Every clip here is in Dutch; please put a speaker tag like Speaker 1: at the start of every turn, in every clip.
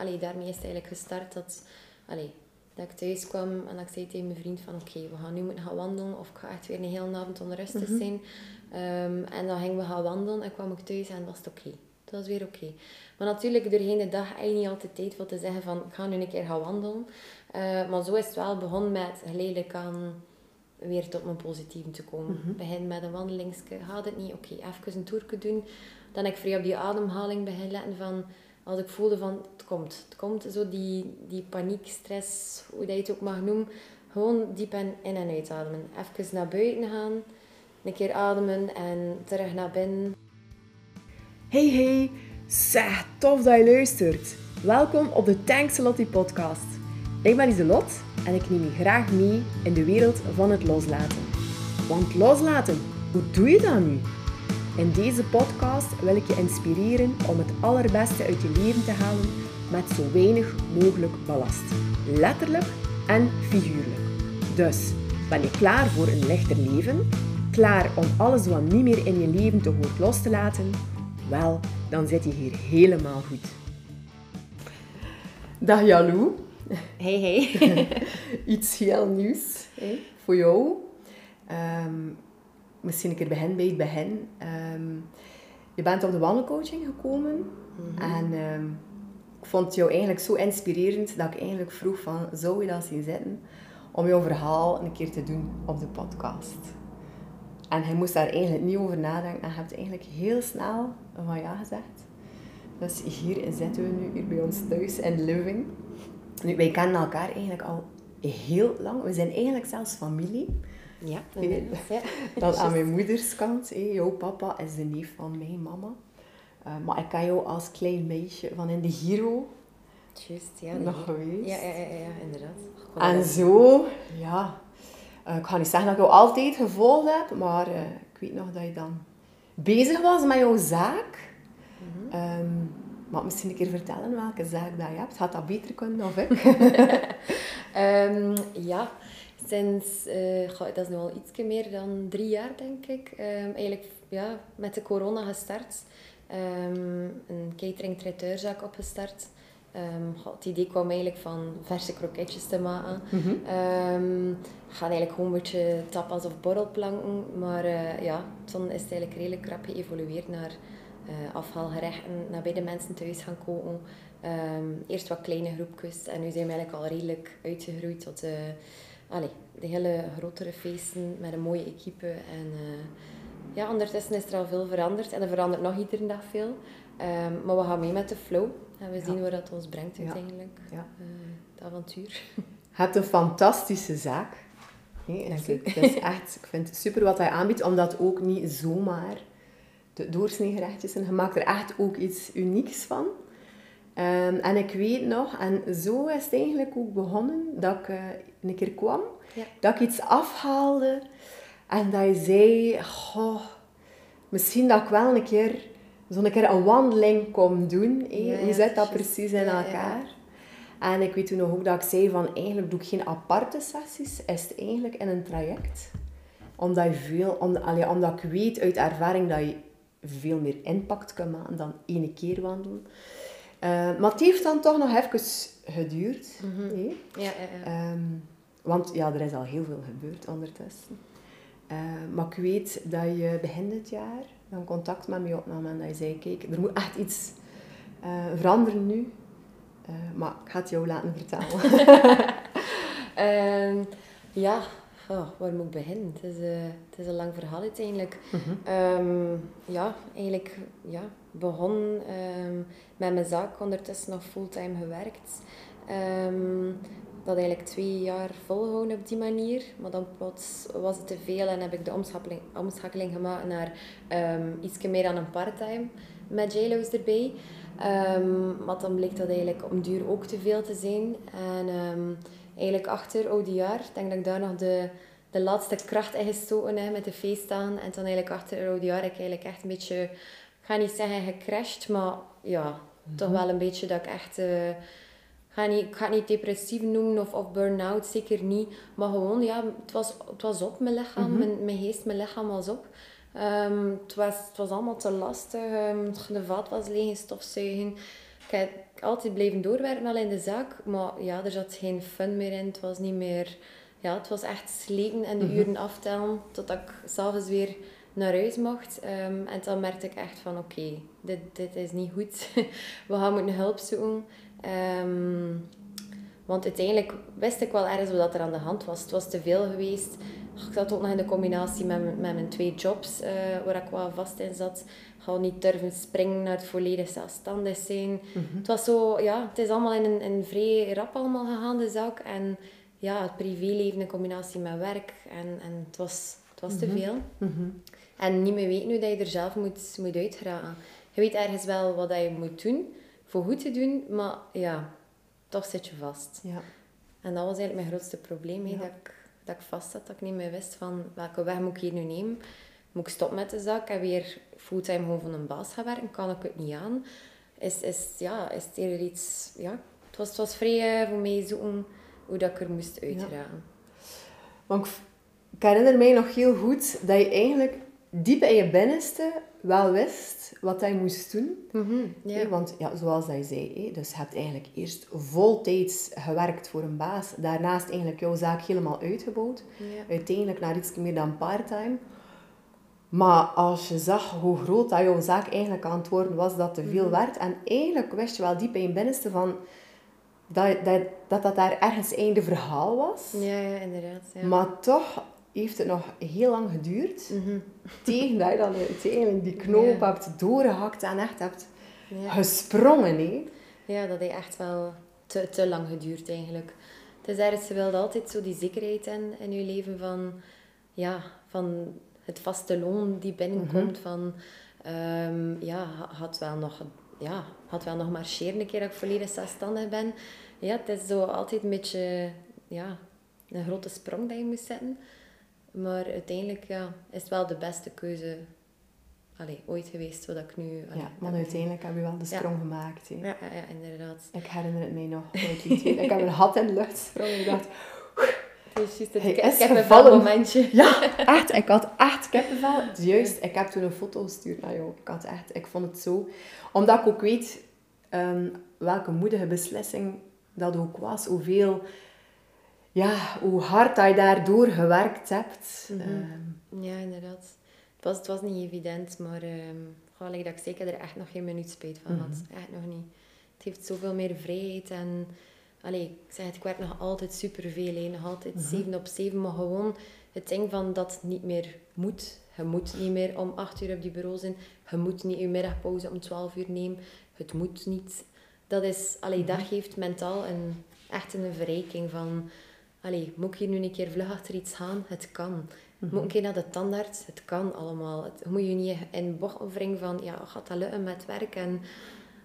Speaker 1: allee, daarmee is het eigenlijk gestart dat, allee, dat ik thuis kwam en dat ik zei tegen mijn vriend van oké, we gaan nu moeten gaan wandelen of ik ga echt weer een hele avond onrustig
Speaker 2: Mhm.
Speaker 1: zijn. Ehm, en dan gingen we gaan wandelen en kwam ik thuis en was het oké. Het was weer oké. Maar natuurlijk, doorheen de dag heb je niet altijd tijd voor te zeggen van ik ga nu een keer gaan wandelen. Eh, maar zo is het wel begonnen met geleidelijk aan weer tot mijn positieve te komen.
Speaker 2: Mhm.
Speaker 1: Begin met een wandelingsje, gaat het niet? Oké, even een toerke doen. Dan heb ik vrij op die ademhaling begin letten van... Als ik voelde van, het komt. Het komt, zo die, die paniek, stress, hoe dat je het ook mag noemen. Gewoon diep in, en uitademen. Even naar buiten gaan, een keer ademen en terug naar binnen.
Speaker 2: Hey hey, zeg, tof dat je luistert. Welkom op de Tanksalotti podcast. Ik ben Iselot en ik neem je graag mee in de wereld van het loslaten. Want loslaten, hoe doe je dat nu? In deze podcast wil ik je inspireren om het allerbeste uit je leven te halen met zo weinig mogelijk ballast. Letterlijk en figuurlijk. Dus, ben je klaar voor een lichter leven? Klaar om alles wat niet meer in je leven te hoort los te laten? Wel, dan zit je hier helemaal goed. Dag Jalou,
Speaker 1: Hey, hey.
Speaker 2: iets heel nieuws hè, voor jou. Ehm, misschien een keer begin bij het begin. Ehm, je bent op de wandelcoaching gekomen en ehm, ik vond jou eigenlijk zo inspirerend dat ik eigenlijk vroeg van, zou je dat zien zitten om jouw verhaal een keer te doen op de podcast? En hij moest daar eigenlijk niet over nadenken en je hebt eigenlijk heel snel van ja gezegd. Dus hier zitten we nu hier bij ons thuis in Living. Nu, wij kennen elkaar eigenlijk al heel lang. We zijn eigenlijk zelfs familie.
Speaker 1: Ja, inmiddels, ja.
Speaker 2: Dan aan mijn moeders kant. Hé. Jouw papa is de neef van mijn mama. Eh, maar ik ken jou als klein meisje van in de Giro
Speaker 1: Juist, ja.
Speaker 2: nog geweest.
Speaker 1: Ja, ja, ja, ja, inderdaad.
Speaker 2: En zo, ja. Eh, ik ga niet zeggen dat ik jou altijd gevolgd heb, maar eh, ik weet nog dat je dan bezig was met jouw zaak. Maar misschien een keer vertellen welke zaak dat je hebt. Had dat beter kunnen of ik?
Speaker 1: Ehm, ja, sinds, eh, goh, dat is nu al iets meer dan drie jaar, denk ik. Ehm, eigenlijk ja, met de corona gestart. Ehm, een catering traiteurzaak opgestart. Ehm, goh, het idee kwam eigenlijk van verse kroketjes te maken. Ehm, gaan eigenlijk gewoon een beetje tapas of borrelplanken. Maar eh, ja, toen is het eigenlijk redelijk krap geëvolueerd naar eh, afhaalgerechten, naar bij de mensen thuis gaan koken. Eerst wat kleine groepjes en nu zijn we eigenlijk al redelijk uitgegroeid tot eh, allee, de hele grotere feesten met een mooie equipe. En eh, ja, ondertussen is er al veel veranderd en er verandert nog iedere dag veel. Ehm, maar we gaan mee met de flow en we
Speaker 2: Ja.
Speaker 1: zien waar dat ons brengt uiteindelijk.
Speaker 2: Ja.
Speaker 1: Eh, het avontuur.
Speaker 2: Je hebt een fantastische zaak. Nee,
Speaker 1: Dank
Speaker 2: het,
Speaker 1: u.
Speaker 2: het is echt, ik vind het super wat hij aanbiedt, omdat ook niet zomaar de doorsnee gerechtjes zijn. Je maakt er echt ook iets unieks van. Ehm, en ik weet nog, en zo is het eigenlijk ook begonnen, dat ik eh, een keer kwam,
Speaker 1: Ja.
Speaker 2: dat ik iets afhaalde en dat je zei, goh, misschien dat ik wel een keer zo'n keer een wandeling kom doen. hé.
Speaker 1: Ja,
Speaker 2: Hoe zit dat precies in elkaar? En ik weet toen nog ook dat ik zei van eigenlijk doe ik geen aparte sessies, is het eigenlijk in een traject. Omdat, je veel, om, allee, omdat ik weet uit ervaring dat je veel meer impact kan maken dan één keer wandelen. Eh, maar het heeft dan toch nog even geduurd. hè.
Speaker 1: Ja, ja, ja.
Speaker 2: Ehm, want ja, er is al heel veel gebeurd ondertussen. Eh, maar ik weet dat je begin dit jaar dan contact met mij opnam en dat je zei, kijk, er moet echt iets eh, veranderen nu. Maar ik ga het jou laten vertellen.
Speaker 1: Ehm, ja, oh, waar moet ik beginnen? Het is, het is een lang verhaal uiteindelijk. Ehm, ja, eigenlijk ja, begon ehm, met mijn zaak, ondertussen nog fulltime gewerkt. Ehm, dat eigenlijk twee jaar volgehouden op die manier. Maar dan plots was het te veel en heb ik de omschakeling, omschakeling gemaakt naar ehm iets meer dan een parttime met JLo's erbij. Ehm, maar dan bleek dat eigenlijk om duur ook te veel te zijn. En eigenlijk achter oudejaar, ik denk dat ik daar nog de, de laatste kracht in gestoken heb met de feestdagen. En dan eigenlijk achter oudejaar heb ik eigenlijk echt een beetje, ga niet zeggen gecrashed, maar ja, toch wel een beetje dat ik echt... eh, ik ga, niet, ik ga het niet depressief noemen of, of burn-out, zeker niet. Maar gewoon, ja, het was, het was op, mijn lichaam. mijn, mijn geest, mijn lichaam was op. Ehm, het, was, het was allemaal te lastig. Ehm, de vaat was leeg, stofzuigen. Ik heb altijd blijven doorwerken al in de zaak, maar ja, er zat geen fun meer in. Het was niet meer... Ja, het was echt slepen en de
Speaker 2: Mhm.
Speaker 1: uren aftellen totdat ik s'avonds weer naar huis mocht. Ehm, en dan merkte ik echt van, oké, dit, dit is niet goed. We gaan moeten hulp zoeken. Ehm, want uiteindelijk wist ik wel ergens wat er aan de hand was. Het was te veel geweest. Ik zat ook nog in de combinatie met, mijn- met mijn twee jobs, eh, waar ik wel vast in zat. Ik niet durven springen naar het volledig zelfstandig zijn.
Speaker 2: Mhm.
Speaker 1: Het was zo, ja, het is allemaal in een, in vrij rap allemaal gegaan, de zaak. En ja, het privéleven in combinatie met werk. En, en het was, het was te veel.
Speaker 2: Mhm.
Speaker 1: En niet meer weten hoe dat je er zelf moet, moet uitgeraken. Je weet ergens wel wat dat je moet doen, voor goed te doen, maar ja, toch zit je vast.
Speaker 2: Ja.
Speaker 1: En dat was eigenlijk mijn grootste probleem, hè,
Speaker 2: Ja.
Speaker 1: dat, ik, dat ik vast zat, dat ik niet meer wist van welke weg moet ik hier nu nemen. Moet ik stoppen met de zaak en weer fulltime gewoon van een baas gaan werken? Kan ik het niet aan? Is, is, ja, is het eerder iets... Ja, het was, het was vrij eh, voor mij zoeken hoe dat ik er moest uitraken.
Speaker 2: Want ik herinner mij nog heel goed dat je eigenlijk diep in je binnenste wel wist wat hij moest doen.
Speaker 1: Mhm,
Speaker 2: Want ja, zoals hij zei, dus je hebt eigenlijk eerst voltijds gewerkt voor een baas. Daarnaast eigenlijk jouw zaak helemaal uitgebouwd. Uiteindelijk naar iets meer dan part-time. Maar als je zag hoe groot dat jouw zaak eigenlijk aan het worden was, dat te veel werd. En eigenlijk wist je wel diep in je binnenste van dat dat, dat, dat daar ergens einde verhaal was.
Speaker 1: Ja, ja, inderdaad. Ja.
Speaker 2: Maar toch heeft het nog heel lang geduurd.
Speaker 1: Mhm.
Speaker 2: Tegen dat je dan uiteindelijk die knoop
Speaker 1: Ja.
Speaker 2: hebt doorgehakt en echt hebt
Speaker 1: Ja.
Speaker 2: gesprongen. Hè.
Speaker 1: Ja, dat heeft echt wel te, te lang geduurd eigenlijk. Het is ergens, je wilt altijd zo die zekerheid in, in je leven van, ja, van het vaste loon die binnenkomt. Van, ehm, ja, ha- had wel nog, ja, had wel nog marcheren een keer dat ik volledig zelfstandig ben. Ja, het is zo altijd een beetje, ja, een grote sprong dat je moet zetten. Maar uiteindelijk, ja, is het wel de beste keuze allee, ooit geweest, zodat ik nu... allee,
Speaker 2: Ja, maar
Speaker 1: ik-
Speaker 2: uiteindelijk heb je wel de
Speaker 1: Ja.
Speaker 2: sprong gemaakt. Hè.
Speaker 1: Ja, ja, ja, inderdaad.
Speaker 2: Ik herinner het mij nog. Ik, ik heb een hat in de lucht gesprongen. Ik dacht,
Speaker 1: Het is juist het
Speaker 2: is
Speaker 1: kippenvel
Speaker 2: gevallen.
Speaker 1: momentje.
Speaker 2: ja, echt. Ik had echt kippenvel. Juist, ik heb toen een foto gestuurd naar jou. Ik had echt, ik vond het zo... Omdat ik ook weet ehm, welke moedige beslissing dat ook was. Hoeveel... Ja, hoe hard dat je daardoor gewerkt hebt.
Speaker 1: Mhm.
Speaker 2: Ehm,
Speaker 1: Ja, inderdaad. Het was, het was niet evident, maar um, dat ik zeker er echt nog geen minuut spijt van had. Echt nog niet. Het heeft zoveel meer vrijheid en... Allee, ik zeg het, ik werk nog altijd superveel, hè. nog altijd 7 op 7, maar gewoon het ding van dat het niet meer moet. Je moet niet meer om 8 uur op die bureau zijn. Je moet niet je middagpauze om 12 uur nemen. Het moet niet. Dat, is, allee, dat geeft mentaal een, echt een verrijking van... Allee, moet ik hier nu een keer vlug achter iets gaan? Het kan. Moet ik een keer naar de tandarts? Het kan allemaal. Het, moet je niet in bochten wringen van... Ja, gaat dat lukken met werk? En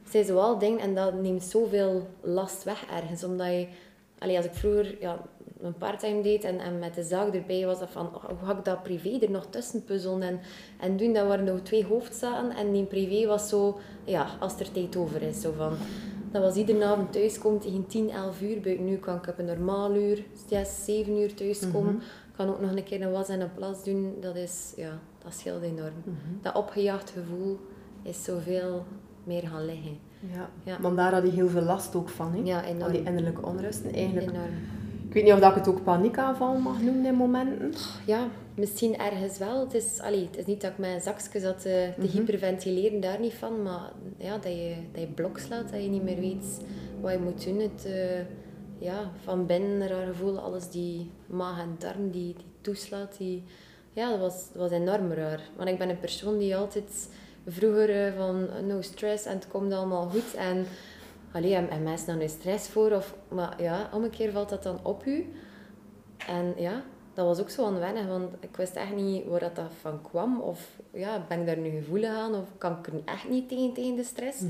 Speaker 1: het zijn zoal dingen en dat neemt zoveel last weg ergens. Omdat je... Allee, als ik vroeger ja, een parttime deed en, en met de zaak erbij was dat van... oh, hoe ga ik dat privé er nog tussen puzzelen? En, en doen, dat waren nog twee hoofdzaken. En die privé was zo... Ja, als er tijd over is. Zo van... Dat was iedere avond thuiskomen tegen 10, 11 uur. Buiten nu kan ik op een normaal uur, 6, 7 uur thuiskomen. Ik kan ook nog een keer een was en een plas doen. Dat is, ja, dat scheelt enorm. Dat opgejaagd gevoel is zoveel meer gaan liggen.
Speaker 2: ja.
Speaker 1: Ja.
Speaker 2: Want daar had je heel veel last ook van. Hè?
Speaker 1: Ja, enorm.
Speaker 2: die innerlijke onrusten. Eigenlijk,
Speaker 1: enorm.
Speaker 2: ik weet niet of dat ik het ook paniekaanval mag noemen in momenten.
Speaker 1: Ja, misschien ergens wel. Het is, allee, het is niet dat ik met een zakje zat te, te hyperventileren, daar niet van. Maar ja, dat, je, dat je blok slaat, dat je niet meer weet wat je moet doen. Het, eh, ja, van binnen een raar gevoel, alles die maag en darm die, die toeslaat. Die, ja, dat was, dat was enorm raar. Want ik ben een persoon die altijd vroeger eh, van eh, no stress en het komt allemaal goed. En, allee, en, en mensen dan nu stress voor. Of, maar ja, om een keer valt dat dan op u. En ja, dat was ook zo onwennig, want ik wist echt niet waar dat, dat van kwam. Of ja, ben ik daar nu gevoelig aan? Of kan ik er echt niet tegen, tegen de stress?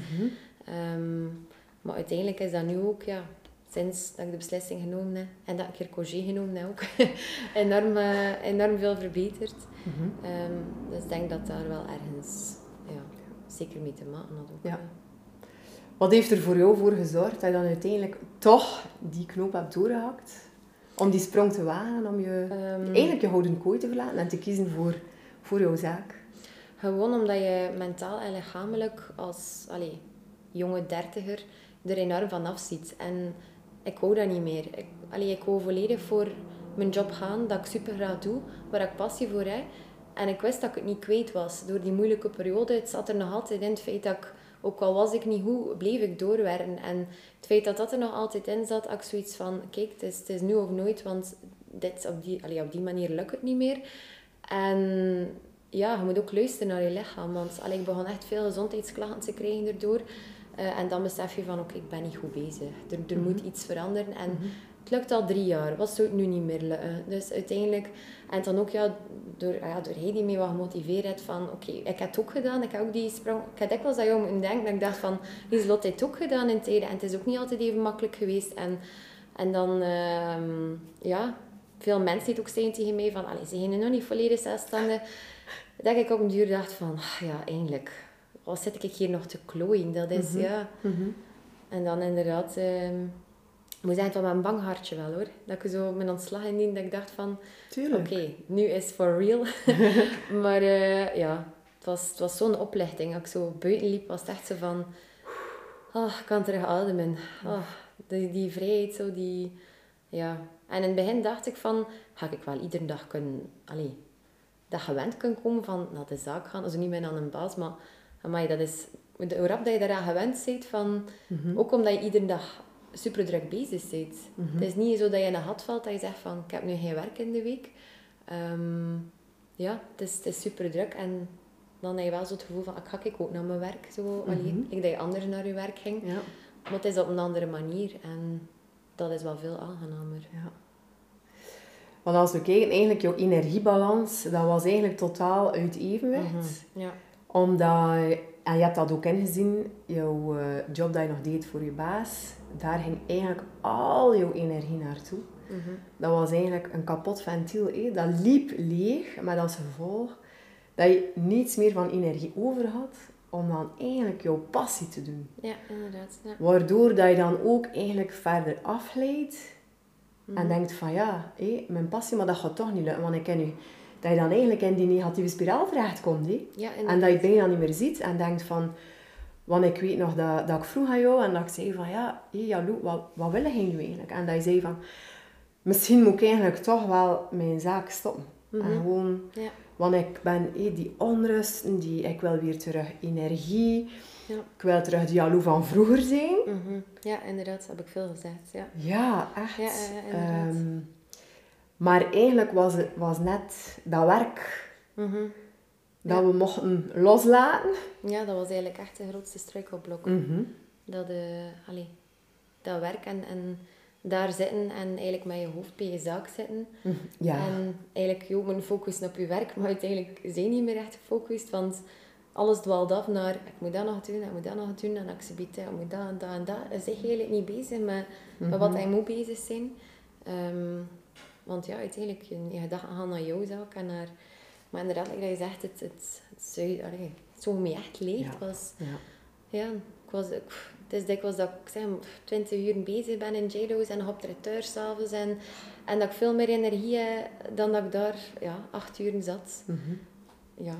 Speaker 1: Ehm, maar uiteindelijk is dat nu ook, ja, sinds dat ik de beslissing genomen heb en dat ik er congé genomen heb ook, enorm, eh, enorm veel verbeterd. Ehm, dus ik denk dat daar wel ergens ja, zeker mee te maken had. Ook,
Speaker 2: ja. Wat heeft er voor jou voor gezorgd dat je dan uiteindelijk toch die knoop hebt doorgehakt? Om die sprong te wagen, om je
Speaker 1: Ehm,
Speaker 2: eigenlijk je houden kooi te verlaten en te kiezen voor, voor jouw zaak.
Speaker 1: Gewoon omdat je mentaal en lichamelijk als... Allee, jonge dertiger er enorm van afziet. En ik wou dat niet meer. Ik, allee, ik wou volledig voor mijn job gaan, dat ik super graag doe, waar ik passie voor heb. En ik wist dat ik het niet kwijt was. Door die moeilijke periode, het zat er nog altijd in het feit dat ik, ook al was ik niet goed, bleef ik doorwerken. En het feit dat dat er nog altijd in zat, had ik zoiets van, kijk, het is, het is nu of nooit, want dit, op, die, allee, op die manier lukt het niet meer. En ja, je moet ook luisteren naar je lichaam, want allee, ik begon echt veel gezondheidsklachten te krijgen daardoor. Uh, en dan besef je van, oké, ik ben niet goed bezig. Er, er moet iets veranderen. En mhm. Het lukt al drie jaar. Wat zou het nu niet meer lukken? Dus uiteindelijk... En dan ook, ja, door, ah ja, door hij die mij wat gemotiveerd van... Oké, ik heb het ook gedaan. Ik heb ook die sprong... Ik heb dikwijls aan jou moeten denken. Dat ik dacht van... Lieslot heeft het ook gedaan in tijden. En het is ook niet altijd even makkelijk geweest. En, en dan... Uh, ja, veel mensen die ook zeggen tegen mij van... Allee, ze zijn nog niet volledig zelfstandig. Dat ik op een duur dacht van... Ah, ja, eindelijk wat zit ik hier nog te klooien? Dat is, mhm. ja... Mhm. En dan inderdaad... Um, ik moet zeggen, het was een bang hartje wel hoor. Dat ik zo mijn ontslag indien, dat ik dacht van... Oké, nu is for real. maar uh, ja, het was, het was zo'n oplichting. Als ik zo buiten liep, was het echt zo van... Oh, ik kan terug ademen. Oh, die, die vrijheid, zo die... Ja. En in het begin dacht ik van... Ga ik wel iedere dag kunnen... Allee, dat gewend kunnen komen van naar de zaak gaan. Also niet meer aan een baas, maar maar dat is hoe rap dat je daaraan gewend bent, van, mhm. ook omdat je iedere dag super druk bezig bent. Mhm. Het is niet zo dat je in een gat valt dat je zegt van, ik heb nu geen werk in de week. Ehm, ja, het is, het is super druk en dan heb je wel zo het gevoel van, ik ga ik ook naar mijn werk. Zo. Mm ik dat je anders naar je werk ging. Ja. Maar het is op een andere manier en dat is wel veel aangenamer. Ja.
Speaker 2: Want als we kijken, eigenlijk jouw energiebalans, dat was eigenlijk totaal uit evenwicht. Mhm. Ja omdat, en je hebt dat ook ingezien, jouw eh, job dat je nog deed voor je baas, daar ging eigenlijk al jouw energie naartoe. Mm Dat was eigenlijk een kapot ventiel. Hé. Dat liep leeg, met als gevolg dat je niets meer van energie over had om dan eigenlijk jouw passie te doen.
Speaker 1: Ja, inderdaad. Ja.
Speaker 2: Waardoor dat je dan ook eigenlijk verder afleidt en mhm. denkt van ja, hé, mijn passie, maar dat gaat toch niet lukken, want ik ken nu dat je dan eigenlijk in die negatieve spiraal terechtkomt. Ja, en dat je bijna niet meer ziet en denkt van... Want ik weet nog dat, dat ik vroeg aan jou en dat ik zei van... Ja, hé, ja, wat, wat wil je nu eigenlijk? En dat je zei van... Misschien moet ik eigenlijk toch wel mijn zaak stoppen. En mhm. gewoon... Ja. Want ik ben hé, die onrust, die, ik wil weer terug energie. Ja. Ik wil terug die jaloe van vroeger zijn.
Speaker 1: Mm Ja, inderdaad, dat heb ik veel gezegd. Ja,
Speaker 2: ja echt. Ja. Maar eigenlijk was het was net dat werk mhm. dat we mochten loslaten.
Speaker 1: Ja, dat was eigenlijk echt de grootste struikelblok. Mm dat, uh, allee, dat werk en, en daar zitten en eigenlijk met je hoofd bij je zaak zitten. Mhm. Ja. En eigenlijk je ook focussen op je werk, maar uiteindelijk zijn je niet meer echt gefocust, want alles dwaalt af naar ik moet dat nog doen, ik moet dat nog doen en ik ik moet dat en dat en dat. Dan zeg je eigenlijk niet bezig met, met wat hij moet bezig zijn. Ehm, want ja, uiteindelijk, je, je gedachten gaan naar jouw zaak en naar... Maar inderdaad, like dat je zegt, het, het, het, het, zo me echt leeg. Ja. was, ja. ja, ik was, ik, het is dikwijls dat ik zeg, 20 uur bezig ben in JDO's en op de s'avonds. En, en dat ik veel meer energie heb dan dat ik daar ja, acht uur zat. Mm -hmm.
Speaker 2: ja,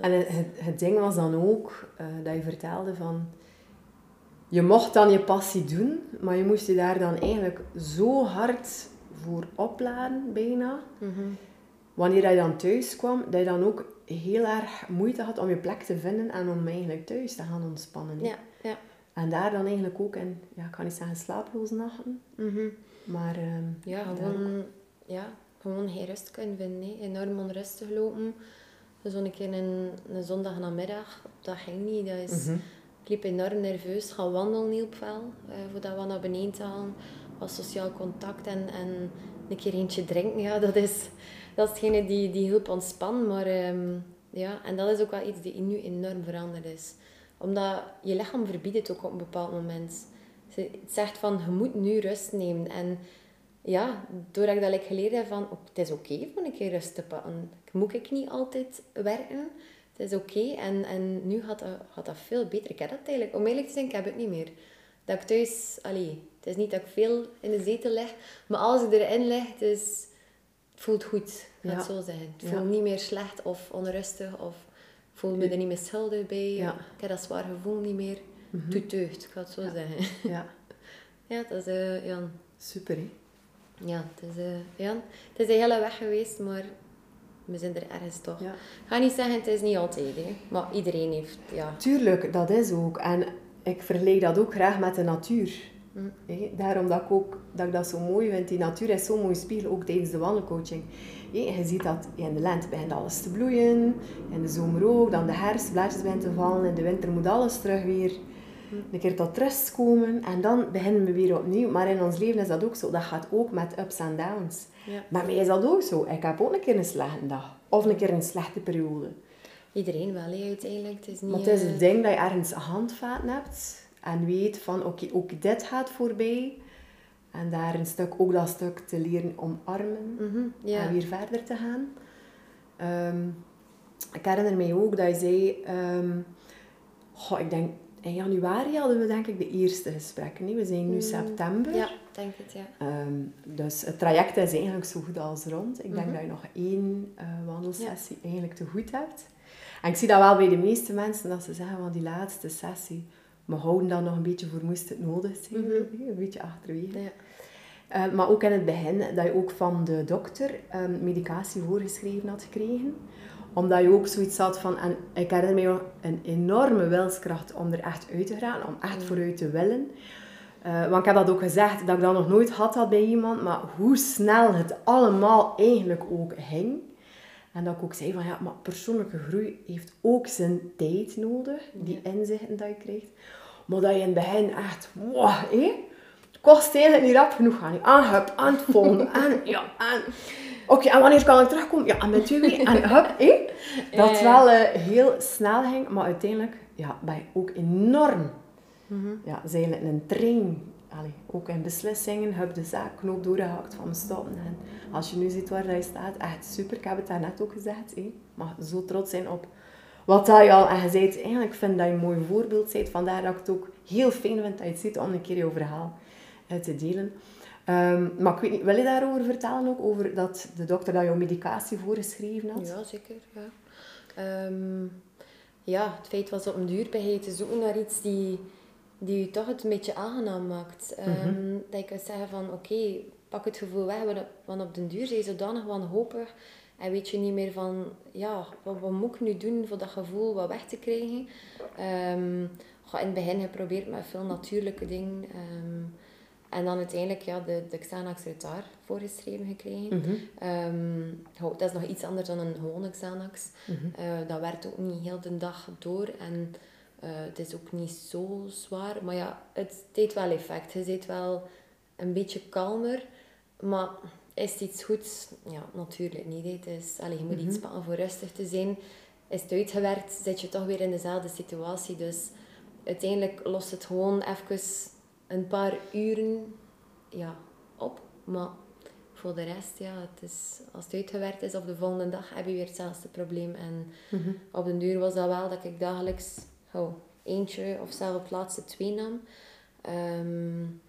Speaker 2: en het, het ding was dan ook uh, dat je vertelde van... Je mocht dan je passie doen, maar je moest je daar dan eigenlijk zo hard voor opladen bijna. Mhm. Wanneer je dan thuis kwam, dat je dan ook heel erg moeite had om je plek te vinden en om eigenlijk thuis te gaan ontspannen.
Speaker 1: Ja, ja.
Speaker 2: En daar dan eigenlijk ook in, ja, ik kan niet zeggen slaaploze nachten, mm maar... Uh,
Speaker 1: ja, gewoon, ja, gewoon geen rust kunnen vinden. Enorm onrustig lopen. Zo'n keer een, een zondag namiddag, dat ging niet. Dat is, mhm. Ik liep enorm nerveus, gaan wandelen niet op wel, uh, voordat we naar beneden te gaan was sociaal contact en, en een keer eentje drinken, ja, dat is, dat is hetgene die, die hulp ontspannen. Maar ehm, ja, en dat is ook wel iets die nu enorm veranderd is. Omdat je lichaam verbiedt het ook op een bepaald moment. Het zegt van, je moet nu rust nemen. En ja, doordat ik dat geleerd heb van, het is oké okay om een keer rust te pakken. Moet ik niet altijd werken? Het is oké. En, en nu gaat dat, gaat dat veel beter. Ik heb dat eigenlijk, om eerlijk te zijn, ik heb het niet meer. Dat ik thuis, allee, het is niet dat ik veel in de zetel leg, maar als ik erin lig, het, is, het voelt goed. Ik ja. het zo zeggen. Het voelt niet meer slecht of onrustig of ik voel me er niet meer schuldig bij. Ik heb dat zwaar gevoel niet meer. mm toetuigt, ik ga het zo zeggen.
Speaker 2: Ja.
Speaker 1: ja, dat is, uh, ja.
Speaker 2: Super, hè?
Speaker 1: Ja, het is, uh, ja, het is een hele weg geweest, maar we zijn er ergens toch. Ja. Ik ga niet zeggen, het is niet altijd, hè. maar iedereen heeft, ja.
Speaker 2: Tuurlijk, dat is ook. En ik vergelijk dat ook graag met de natuur. Mm. Daarom dat ik, ook, dat ik dat zo mooi vind. Die natuur is zo'n mooi spiegel, ook tijdens de wandelcoaching. Je ziet dat in de lente begint alles te bloeien, in de zomer ook, dan de herfst, blaadjes beginnen te vallen, in de winter moet alles terug weer mm. een keer tot rust komen en dan beginnen we weer opnieuw. Maar in ons leven is dat ook zo. Dat gaat ook met ups en downs. Ja. Maar mij is dat ook zo. Ik heb ook een keer een slechte dag. Of een keer een slechte periode.
Speaker 1: Iedereen wel, uiteindelijk. Het is niet,
Speaker 2: maar het is het eh, ding dat je ergens handvaten hebt en weet van oké, ook dit gaat voorbij. En daar een stuk, ook dat stuk te leren omarmen mm en weer verder te gaan. Um, ik herinner mij ook dat je zei, um, goh, ik denk in januari hadden we denk ik de eerste gesprekken. Nee? We zijn nu mm. september.
Speaker 1: Ja, denk het, ja.
Speaker 2: Um, dus het traject is eigenlijk zo goed als rond. Ik denk mhm. dat je nog één uh, wandelsessie eigenlijk te goed hebt. En ik zie dat wel bij de meeste mensen, dat ze zeggen van die laatste sessie, we houden dan nog een beetje voor moest het nodig zijn. Mm -hmm. Een beetje achterwege. Ja. Uh, maar ook in het begin, dat je ook van de dokter um, medicatie voorgeschreven had gekregen. Omdat je ook zoiets had van, en ik herinner mij een enorme wilskracht om er echt uit te gaan, om echt vooruit te willen. Uh, want ik heb dat ook gezegd, dat ik dat nog nooit had, had bij iemand, maar hoe snel het allemaal eigenlijk ook ging. En dat ik ook zei van, ja, maar persoonlijke groei heeft ook zijn tijd nodig, die inzichten dat je krijgt. Maar dat je in het begin echt, wow, hé, het kost eigenlijk niet rap genoeg gaan. Aan, hup, aan het volgende, aan, ja, aan. Oké, en wanneer kan ik terugkomen? Ja, en met twee weken, en hup, hé. Dat het wel uh, heel snel ging, maar uiteindelijk ja, ben je ook enorm, mm -hmm. ja, zijn een train allee, ook in beslissingen heb de zaak knoop doorgehakt van stoppen. En als je nu ziet waar je staat, echt super. Ik heb het daarnet ook gezegd. Hé. mag zo trots zijn op wat dat je al... En je eigenlijk vind dat je een mooi voorbeeld bent. Vandaar dat ik het ook heel fijn vind dat je het ziet om een keer jouw verhaal uit te delen. Um, maar ik weet niet, wil je daarover vertellen ook? Over dat de dokter dat jouw medicatie voorgeschreven had?
Speaker 1: Ja, zeker. Ja. Um, ja, het feit was op een duur bij te zoeken naar iets die die je toch het een beetje aangenaam maakt. Um, Dat je kunt zeggen van oké, pak het gevoel weg, want op den duur zijn je zodanig wanhopig en weet je niet meer van ja, wat, wat moet ik nu doen voor dat gevoel wat weg te krijgen. Um, in het begin geprobeerd met veel natuurlijke dingen. Um, en dan uiteindelijk ja, de, de Xanax Retar voorgeschreven gekregen. Mm dat is nog iets anders dan een gewone Xanax. Mm dat werkt ook niet heel de dag door. En uh, het is ook niet zo zwaar, maar ja, het deed wel effect. Je zit wel een beetje kalmer, maar is het iets goeds? Ja, natuurlijk niet. Het is, allez, je moet iets mhm. pakken voor rustig te zijn. Is het uitgewerkt, zit je toch weer in dezelfde situatie. Dus uiteindelijk lost het gewoon even een paar uren ja, op. Maar voor de rest, ja, het is, als het uitgewerkt is, op de volgende dag heb je weer hetzelfde probleem. En mhm. op den duur was dat wel dat ik dagelijks oh, eentje of zelfs op laatste twee nam. Um,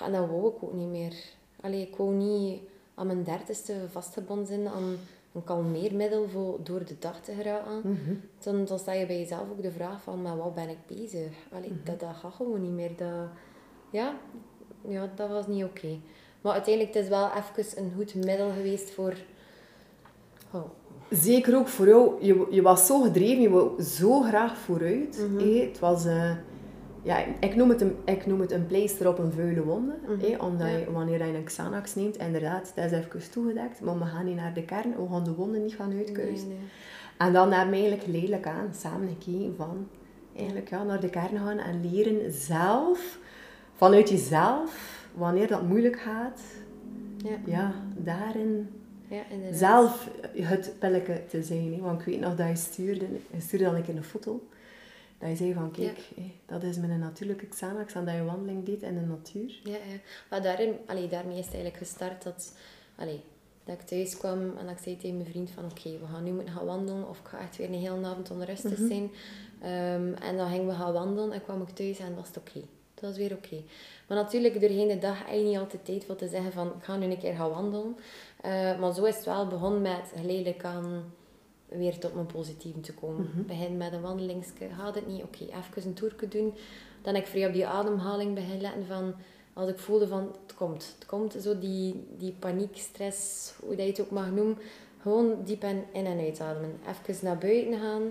Speaker 1: en dat wou ik ook niet meer. Allee, ik wou niet aan mijn dertigste vastgebonden zijn aan een kalmeermiddel voor door de dag te geraken. Mm dan, dan sta je bij jezelf ook de vraag van, maar wat ben ik bezig? Allee, mhm. dat, dat gaat gewoon niet meer. Dat, ja, ja, dat was niet oké. Maar uiteindelijk het is wel even een goed middel geweest voor...
Speaker 2: Oh, zeker ook voor jou, je, je was zo gedreven, je wou zo graag vooruit. Mm Het was, uh, ja, ik noem, het een, ik noem het een pleister op een vuile wonde. Mm omdat je, wanneer je een Xanax neemt, inderdaad, dat is even toegedekt, maar we gaan niet naar de kern, we gaan de wonden niet gaan uitkuisen. Nee, nee. En dan hebben we eigenlijk geleidelijk aan samen gekeken van, eigenlijk ja, naar de kern gaan en leren zelf, vanuit jezelf, wanneer dat moeilijk gaat, ja, ja daarin ja, zelf het pelletje te zijn. Want ik weet nog dat je stuurde, je stuurde dan een foto. Dat je zei van, kijk, dat is mijn natuurlijke Xanax. En dat je wandeling deed in de natuur.
Speaker 1: Ja, ja. Maar daarin, allee, daarmee is het eigenlijk gestart dat... Allee, dat ik thuis kwam en dat ik zei tegen mijn vriend van oké, we gaan nu moeten gaan wandelen of ik ga echt weer een hele avond onrustig mm zijn. Um, en dan gingen we gaan wandelen en kwam ik thuis en was het oké. Dat was weer oké. Maar natuurlijk, doorheen de dag heb je niet altijd tijd voor te zeggen van ik ga nu een keer gaan wandelen. Uh, maar zo is het wel begonnen met geleidelijk aan weer tot mijn positieve te komen. Mm -hmm. Begin met een wandelingsje, gaat het niet, oké, even een toerke doen. dan ik vrij op die ademhaling begin letten van... Als ik voelde van, het komt. Het komt, zo die, die paniek, stress, hoe dat je het ook mag noemen. Gewoon diep in, in en uitademen. Even naar buiten gaan.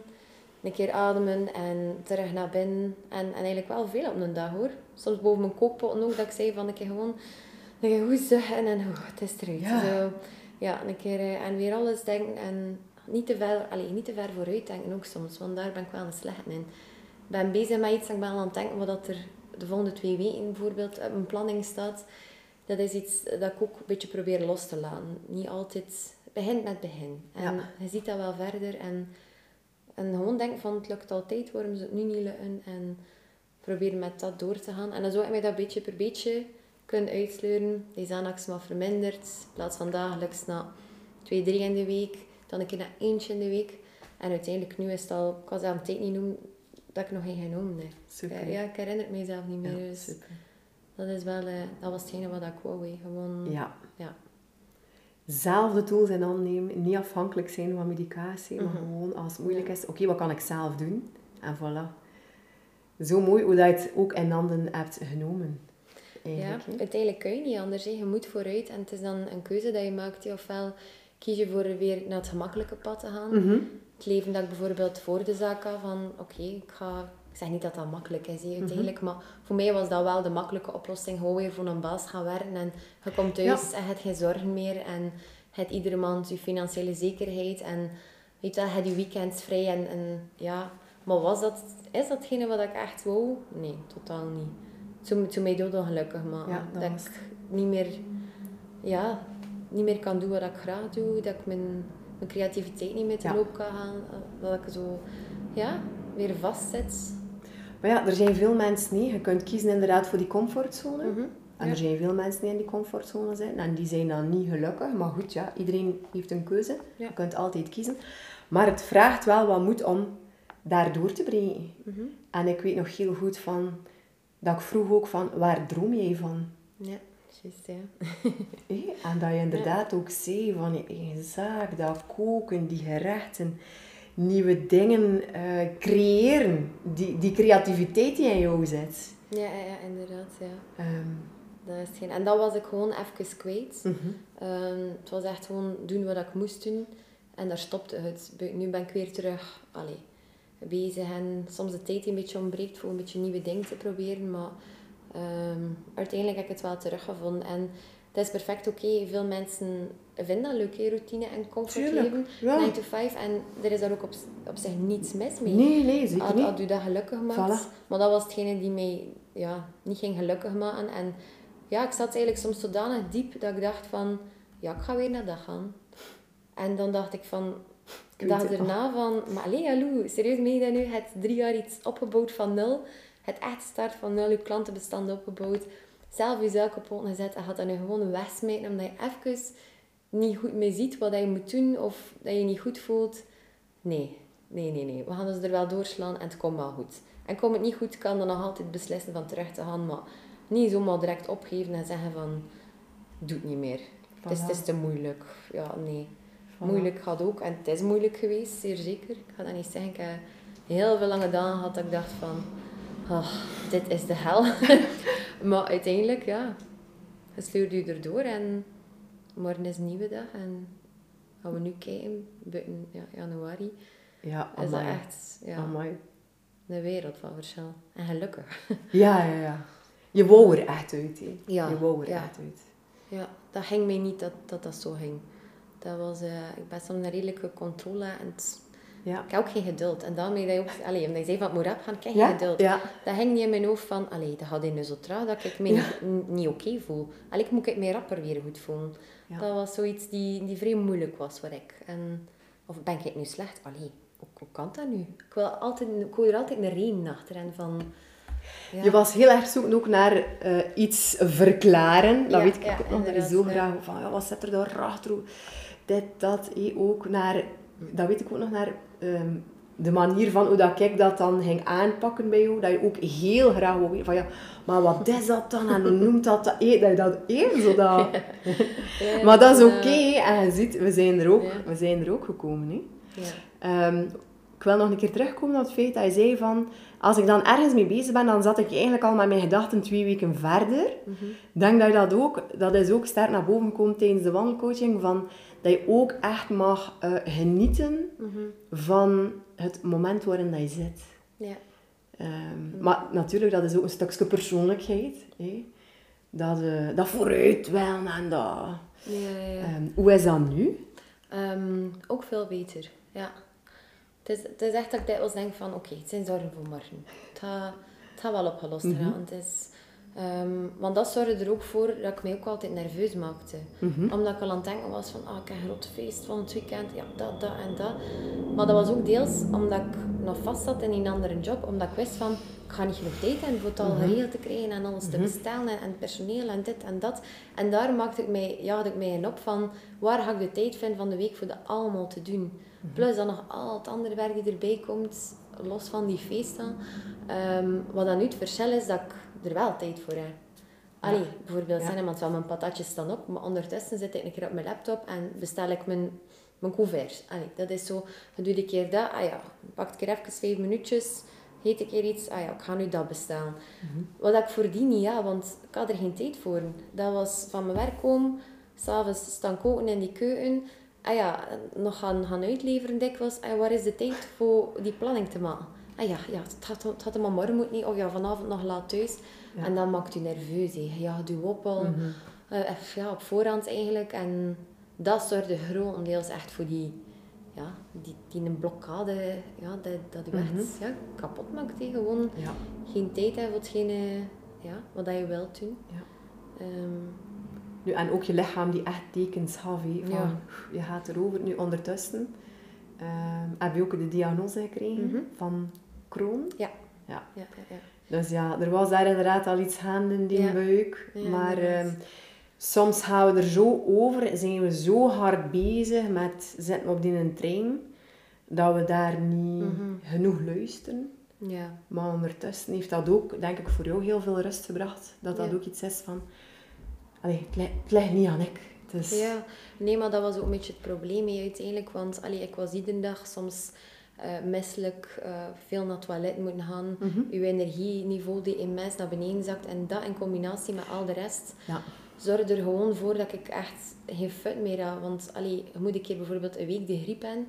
Speaker 1: Een keer ademen en terug naar binnen. En, en eigenlijk wel veel op een dag hoor. Soms boven mijn kookpot ook, dat ik zei van, een keer gewoon... Een keer goed zuchten en oh, het is eruit.
Speaker 2: Ja.
Speaker 1: Zo, ja, een keer eh, en weer alles denken en niet te ver, allee, niet te ver vooruit denken ook soms, want daar ben ik wel een slecht in. Ik ben bezig met iets en ik ben aan het denken wat dat er de volgende twee weken bijvoorbeeld op mijn planning staat. Dat is iets dat ik ook een beetje probeer los te laten. Niet altijd, het begint met het begin. En
Speaker 2: Ja.
Speaker 1: je ziet dat wel verder en, en gewoon denken van het lukt altijd, waarom zou het nu niet lukken? En proberen met dat door te gaan. En dan zou ik mij dat beetje per beetje kunnen uitsleuren. Die Xanax maar verminderd. In plaats van dagelijks naar twee, drie in de week. Dan een keer naar eentje in de week. En uiteindelijk nu is het al, ik kan ze aan het tijd niet noemen, dat ik nog geen genomen heb.
Speaker 2: Super.
Speaker 1: Ja, ik herinner het mezelf niet meer.
Speaker 2: Ja,
Speaker 1: dus
Speaker 2: super.
Speaker 1: dat, is wel, eh, dat was hetgene wat ik wou. Gewoon,
Speaker 2: Ja.
Speaker 1: ja.
Speaker 2: Zelf de tools in handen nemen. Niet afhankelijk zijn van medicatie. Maar
Speaker 1: Mhm.
Speaker 2: gewoon als het moeilijk is. Oké, wat kan ik zelf doen? En voilà. Zo mooi hoe dat je het ook in handen hebt genomen.
Speaker 1: Ja, uiteindelijk kun je niet anders. hè. Je moet vooruit en het is dan een keuze dat je maakt. Ofwel kies je voor weer naar het gemakkelijke pad te gaan.
Speaker 2: Mhm.
Speaker 1: Het leven dat ik bijvoorbeeld voor de zaak had van oké, ik ga... Ik zeg niet dat dat makkelijk is, hè, uiteindelijk. Maar voor mij was dat wel de makkelijke oplossing. Gewoon weer voor een baas gaan werken. En je komt thuis en je hebt geen zorgen meer. En je hebt iedere maand je financiële zekerheid. En weet je, hebt je weekends vrij. En, en ja... Maar was dat, is datgene wat ik echt wou? Nee, totaal niet. Het zou mij doodongelukkig maken.
Speaker 2: Ja, dat
Speaker 1: dat
Speaker 2: was
Speaker 1: ik niet meer, ja, niet meer kan doen wat ik graag doe. Dat ik mijn, mijn creativiteit niet meer te
Speaker 2: Ja.
Speaker 1: loop kan gaan. Dat ik zo, ja, weer vastzit.
Speaker 2: Maar ja, er zijn veel mensen niet. Je kunt kiezen inderdaad voor die comfortzone.
Speaker 1: Mhm.
Speaker 2: En
Speaker 1: Ja.
Speaker 2: er zijn veel mensen die in die comfortzone zijn. En die zijn dan niet gelukkig. Maar goed, ja, iedereen heeft een keuze.
Speaker 1: Ja.
Speaker 2: Je kunt altijd kiezen. Maar het vraagt wel wat moed om daardoor te breken.
Speaker 1: Mhm.
Speaker 2: En ik weet nog heel goed van... Dat ik vroeg ook van, waar droom jij van?
Speaker 1: Ja, juist, ja.
Speaker 2: En dat je inderdaad ook zei van je eigen zaak, dat koken, die gerechten, nieuwe dingen eh, creëren. Die, die creativiteit die in jou zit.
Speaker 1: Ja, ja, ja, inderdaad, ja. Dat is geen... En dat was ik gewoon even kwijt.
Speaker 2: mhm.
Speaker 1: Ehm, het was echt gewoon doen wat ik moest doen. En daar stopte het. Nu ben ik weer terug allee, bezig. En soms de tijd die een beetje ontbreekt voor een beetje nieuwe dingen te proberen. Maar ehm, uiteindelijk heb ik het wel teruggevonden. En het is perfect oké. Veel mensen vinden dat leuk, hè, routine en comfortleven.
Speaker 2: Ja.
Speaker 1: 9 to 5. En er is daar ook op, op zich niets mis mee.
Speaker 2: Nee, nee, zeker
Speaker 1: Had,
Speaker 2: niet.
Speaker 1: had u dat gelukkig maakt.
Speaker 2: Voilà.
Speaker 1: Maar dat was hetgene die mij ja, niet ging gelukkig maken. En ja, ik zat eigenlijk soms zodanig diep dat ik dacht van... Ja, ik ga weer naar dat gaan. En dan dacht ik van... De dag
Speaker 2: het
Speaker 1: erna van... Maar allee, hallo, serieus meen je dat nu? Je hebt drie jaar iets opgebouwd van nul. Het echt start van nul, je klantenbestand opgebouwd. Zelf je zaak op poten gezet en gaat dat nu gewoon wegsmijten omdat je even niet goed meer ziet wat je moet doen of dat je je niet goed voelt. Nee, nee, nee, nee. We gaan dus er wel doorslaan en het komt wel goed. En komt het niet goed, kan dan nog altijd beslissen van terug te gaan, maar niet zomaar direct opgeven en zeggen van, doe het niet meer. Het, is, het is te moeilijk. Ja, nee. Moeilijk gaat ook. En het is moeilijk geweest, zeer zeker. Ik ga dat niet zeggen. Ik heb heel veel lange dagen gehad dat ik dacht van, ah, dit is de hel. maar uiteindelijk, ja, je sleurt je erdoor en morgen is een nieuwe dag en gaan we nu kijken, buiten ja, januari,
Speaker 2: Ja,
Speaker 1: is dat
Speaker 2: amai.
Speaker 1: echt ja,
Speaker 2: Amai.
Speaker 1: een wereld van verschil. En gelukkig.
Speaker 2: Ja, ja, ja. Je wou er echt uit, hè.
Speaker 1: Ja,
Speaker 2: Je wou er
Speaker 1: ja.
Speaker 2: echt uit.
Speaker 1: Ja, dat ging mij niet dat dat, dat zo ging. Dat was, eh, ik ben soms een redelijke controle en het-
Speaker 2: Ja.
Speaker 1: ik heb ook geen geduld. En daarmee dat je ook, allee, omdat je zei van rap gaan, ik heb
Speaker 2: Ja?
Speaker 1: geen geduld.
Speaker 2: Ja.
Speaker 1: Dat ging niet in mijn hoofd van, allee, dat gaat in nu zo traag dat ik me niet, niet oké voel. Allee, ik moet ik mij rapper weer goed voelen. Dat was zoiets die, die vrij moeilijk was voor ik. En, of ben ik nu slecht? Allee, hoe, hoe kan dat nu? Ik wil, altijd, ik wil er altijd een reden achter. En van, ja.
Speaker 2: Je was heel erg zoeken ook naar eh, iets verklaren. Dat
Speaker 1: Ja,
Speaker 2: weet ik
Speaker 1: ja,
Speaker 2: ook nog. Dat
Speaker 1: inderdaad,
Speaker 2: zo graag van, ja, wat zit er daarachter? Dit, dat. ook naar, dat weet ik ook nog, naar ehm, de manier van hoe dat ik dat dan ging aanpakken bij jou. Dat je ook heel graag wou weten van, ja, maar wat is dat dan? En hoe noemt dat dat? Dat je dat één zo dat...
Speaker 1: Ja,
Speaker 2: Maar dat is oké. En je ziet, we zijn er ook,
Speaker 1: Ja.
Speaker 2: we zijn er ook gekomen. Hè.
Speaker 1: Ja.
Speaker 2: Ehm, ik wil nog een keer terugkomen op het feit dat je zei van... Als ik dan ergens mee bezig ben, dan zat ik eigenlijk al met mijn gedachten twee weken verder. Ik denk dat je dat ook... Dat is ook sterk naar boven gekomen tijdens de wandelcoaching. Van, dat je ook echt mag eh, genieten van het moment waarin dat je zit.
Speaker 1: Ja.
Speaker 2: Ehm, Maar natuurlijk, dat is ook een stukje persoonlijkheid. Hè? Dat, eh, dat vooruit wel en dat...
Speaker 1: Ja, ja.
Speaker 2: Ehm, hoe is dat nu?
Speaker 1: Ehm, ook veel beter, ja. Het is, het is echt dat ik dikwijls denk van, oké, het zijn zorgen voor morgen. Het gaat, het gaat wel opgelost
Speaker 2: Mhm.
Speaker 1: raken. Het is, ehm, want dat zorgde er ook voor dat ik mij ook altijd nerveus maakte.
Speaker 2: Mhm.
Speaker 1: Omdat ik al aan het denken was van, ah, ik heb een groot feest van het weekend, ja, dat, dat en dat. Maar dat was ook deels omdat ik nog vast zat in een andere job, omdat ik wist van, ik ga niet genoeg tijd hebben voor het al geregeld te krijgen en alles te bestellen en, en personeel en dit en dat. En daar maakte ik mij, jaagde ik mij in op van, waar ga ik de tijd vinden van de week voor dat allemaal te doen. Plus dan nog al het andere werk die erbij komt, los van die feesten. Ehm, wat dan nu het verschil is, dat ik er wel tijd voor heb. Allee, bijvoorbeeld,
Speaker 2: Ja.
Speaker 1: mijn patatjes staan op, maar ondertussen zit ik een keer op mijn laptop en bestel ik mijn, mijn couverts. Allee, dat is zo, dan doe ik een keer dat, ah ja, pak ik er even vijf minuutjes, heet ik keer iets, ah ja, ik ga nu dat bestellen. Wat ik voordien niet, ja, want ik had er geen tijd voor. Dat was van mijn werk komen, s'avonds staan koken in die keuken, ah ja, nog gaan, gaan uitleveren dikwijls, ah ja, waar is de tijd voor die planning te maken? Ah ja, ja het, had, het hem morgen moeten niet, of ja, vanavond nog laat thuis.
Speaker 2: Ja.
Speaker 1: En dat maakt u nerveus, ja, doe op al, eh, eff- ja, op voorhand eigenlijk. En dat zorgde grotendeels echt voor die, ja, die, die een blokkade, ja, dat, dat u echt ja, kapot maakt. Gewoon
Speaker 2: Ja.
Speaker 1: geen tijd hebben voor hetgene ja, wat je wilt doen.
Speaker 2: Ja.
Speaker 1: Ehm,
Speaker 2: Nu, en ook je lichaam die echt tekens gaf, van
Speaker 1: Ja.
Speaker 2: je gaat erover. Nu, ondertussen ehm, heb je ook de diagnose gekregen
Speaker 1: Mhm.
Speaker 2: van Crohn.
Speaker 1: ja.
Speaker 2: Ja.
Speaker 1: Ja, ja, ja.
Speaker 2: Dus ja, er was daar inderdaad al iets gaande in die buik. Maar ehm, soms gaan we er zo over, zijn we zo hard bezig met zitten op die een trein, dat we daar niet
Speaker 1: Mhm.
Speaker 2: genoeg luisteren.
Speaker 1: ja.
Speaker 2: Maar ondertussen heeft dat ook, denk ik, voor jou heel veel rust gebracht. Dat dat
Speaker 1: Ja.
Speaker 2: ook iets is van... Allee, het, ligt, het ligt niet aan ik. Is,
Speaker 1: Ja, nee, maar dat was ook een beetje het probleem mee uiteindelijk. Want allee, ik was iedere dag soms eh misselijk, eh, veel naar het toilet moeten gaan.
Speaker 2: Mhm.
Speaker 1: Uw energieniveau die immens naar beneden zakt. En dat in combinatie met al de rest
Speaker 2: Ja.
Speaker 1: zorgde er gewoon voor dat ik echt geen fut meer had. Want allee, je moet een keer bijvoorbeeld een week de griep hebben.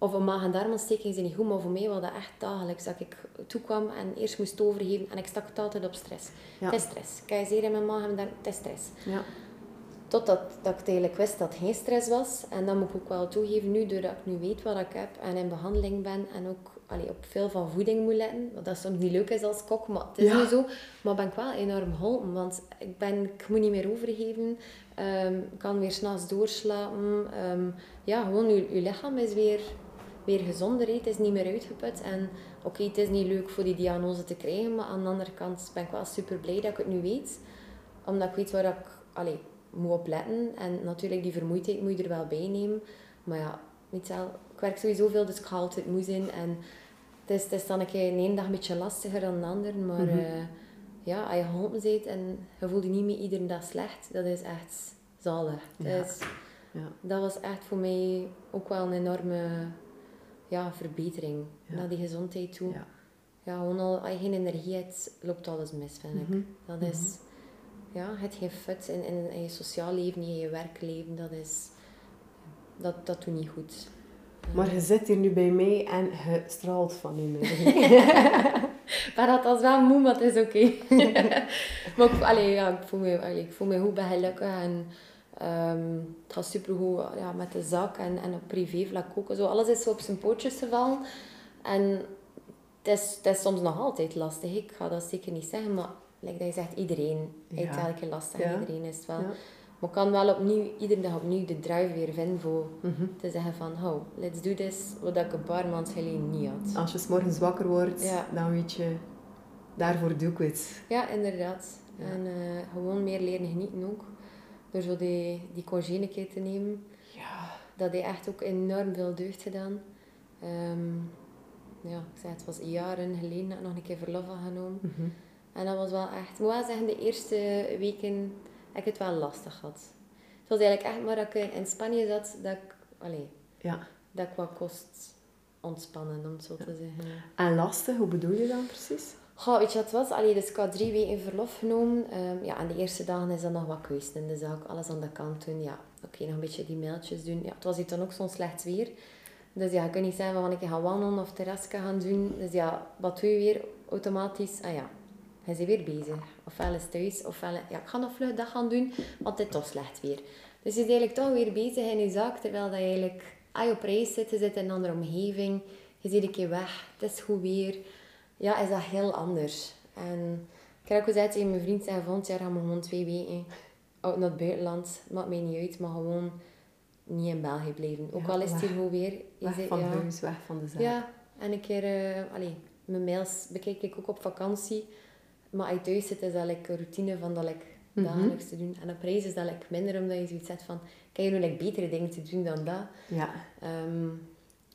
Speaker 1: Of een maag- en darmontsteking is niet goed, maar voor mij was dat echt dagelijks. Dat ik toekwam en eerst moest overgeven. En ik stak het altijd op stress.
Speaker 2: Ja.
Speaker 1: Het is stress. Ik heb zeer in mijn maag en darm, het is stress.
Speaker 2: Ja.
Speaker 1: Totdat dat ik eigenlijk wist dat het geen stress was. En dat moet ik ook wel toegeven nu, doordat ik nu weet wat ik heb en in behandeling ben en ook allee, op veel van voeding moet letten. Wat dat soms niet leuk is als kok, maar het is
Speaker 2: Ja.
Speaker 1: nu zo. Maar ben ik wel enorm geholpen, want ik, ben, ik moet niet meer overgeven. Ik kan weer s'nachts doorslapen. Ehm, ja, gewoon, je, je lichaam is weer, weer gezonder. Het is niet meer uitgeput. En oké, het is niet leuk voor die diagnose te krijgen, maar aan de andere kant ben ik wel super blij dat ik het nu weet. Omdat ik weet waar ik allee, moet op letten. En natuurlijk, die vermoeidheid moet je er wel bij nemen. Maar ja, weet wel, ik werk sowieso veel, dus ik ga altijd moe zijn. En het is, het is dan een keer de ene dag een beetje lastiger dan de andere. Maar
Speaker 2: Mhm.
Speaker 1: eh, ja, als je geholpen bent en je voelt je niet meer iedere dag slecht, dat is echt zalig.
Speaker 2: Ja. Ja.
Speaker 1: dat was echt voor mij ook wel een enorme ja, verbetering
Speaker 2: Ja.
Speaker 1: naar die gezondheid toe.
Speaker 2: Ja.
Speaker 1: Ja, gewoon al, als je geen energie hebt, loopt alles mis, vind ik.
Speaker 2: Mhm.
Speaker 1: Dat is, ja, het geen fut in, in, in je sociaal leven, in je werkleven, dat is, dat, dat doet niet goed.
Speaker 2: Maar je zit hier nu bij mij en je straalt van energie.
Speaker 1: Maar dat was wel moe, maar het is oké. maar ik, allee, ja, ik, voel me, allee, ik voel me goed bij gelukkig en ehm, het gaat supergoed ja, met de zak en, en op privévlak ook. Zo, alles is zo op zijn pootjes gevallen. En het is, het is soms nog altijd lastig. Ik ga dat zeker niet zeggen, maar like dat je zegt, iedereen heeft
Speaker 2: Ja.
Speaker 1: elke last en
Speaker 2: Ja.
Speaker 1: iedereen is het wel.
Speaker 2: Ja.
Speaker 1: Maar ik kan wel opnieuw, iedere dag opnieuw de drive weer vinden voor
Speaker 2: Mhm.
Speaker 1: te zeggen van, oh, let's do this, wat ik een paar maanden geleden niet had.
Speaker 2: Als je 's morgens wakker wordt, dan weet je, daarvoor doe ik het.
Speaker 1: Ja, inderdaad. En eh, gewoon meer leren genieten ook. Door zo die, die congé een keer te nemen.
Speaker 2: Ja.
Speaker 1: Dat heeft echt ook enorm veel deugd gedaan. Ehm, ja, ik zei, het was jaren geleden dat ik nog een keer verlof had genomen.
Speaker 2: Mhm.
Speaker 1: En dat was wel echt... Ik moet wel zeggen, de eerste weken heb ik het wel lastig had. Het was eigenlijk echt maar dat ik in Spanje zat, dat ik...
Speaker 2: Ja.
Speaker 1: dat ik wat kost ontspannen, om het zo te zeggen.
Speaker 2: En lastig, hoe bedoel je dan precies?
Speaker 1: Goh, weet je wat het was? Allee, dus ik had drie weken verlof genomen. Ehm, ja, en de eerste dagen is dat nog wat keuze. Dus dat ik alles aan de kant doen. Ja, oké, nog een beetje die mailtjes doen. Ja, het was hier dan ook zo'n slecht weer. Dus ja, je kunt niet zeggen van ik ga wandelen of terrasje gaan doen. Dus ja, wat doe je weer automatisch? Ah ja, hij is weer bezig. Ofwel is thuis, ofwel... Ja, ik ga nog vlug dat gaan doen, want het is toch slecht weer. Dus je is eigenlijk toch weer bezig in je zaak, terwijl dat je eigenlijk... Je op reis zit, je zit in een andere omgeving. Je zit een keer weg, het is goed weer. Ja, is dat heel anders. En ik heb ook gezegd tegen mijn vriend, zei volgend jaar gaan we gewoon twee weken uit naar het buitenland. Maakt mij niet uit, maar gewoon niet in België blijven. Ook
Speaker 2: Ja,
Speaker 1: al is het hier goed weer. Je
Speaker 2: Weg
Speaker 1: zit-
Speaker 2: van
Speaker 1: ja.
Speaker 2: huis, weg van de zaak.
Speaker 1: Ja, en een keer, eh allee, mijn mails bekijk ik ook op vakantie. Maar als je thuis zit, is dat like een routine van dat like,
Speaker 2: Mhm.
Speaker 1: dagelijks te doen. En op reis is dat like, minder, omdat je zoiets hebt van, ik heb hier nu like, betere dingen te doen dan dat.
Speaker 2: Ja.
Speaker 1: Ehm,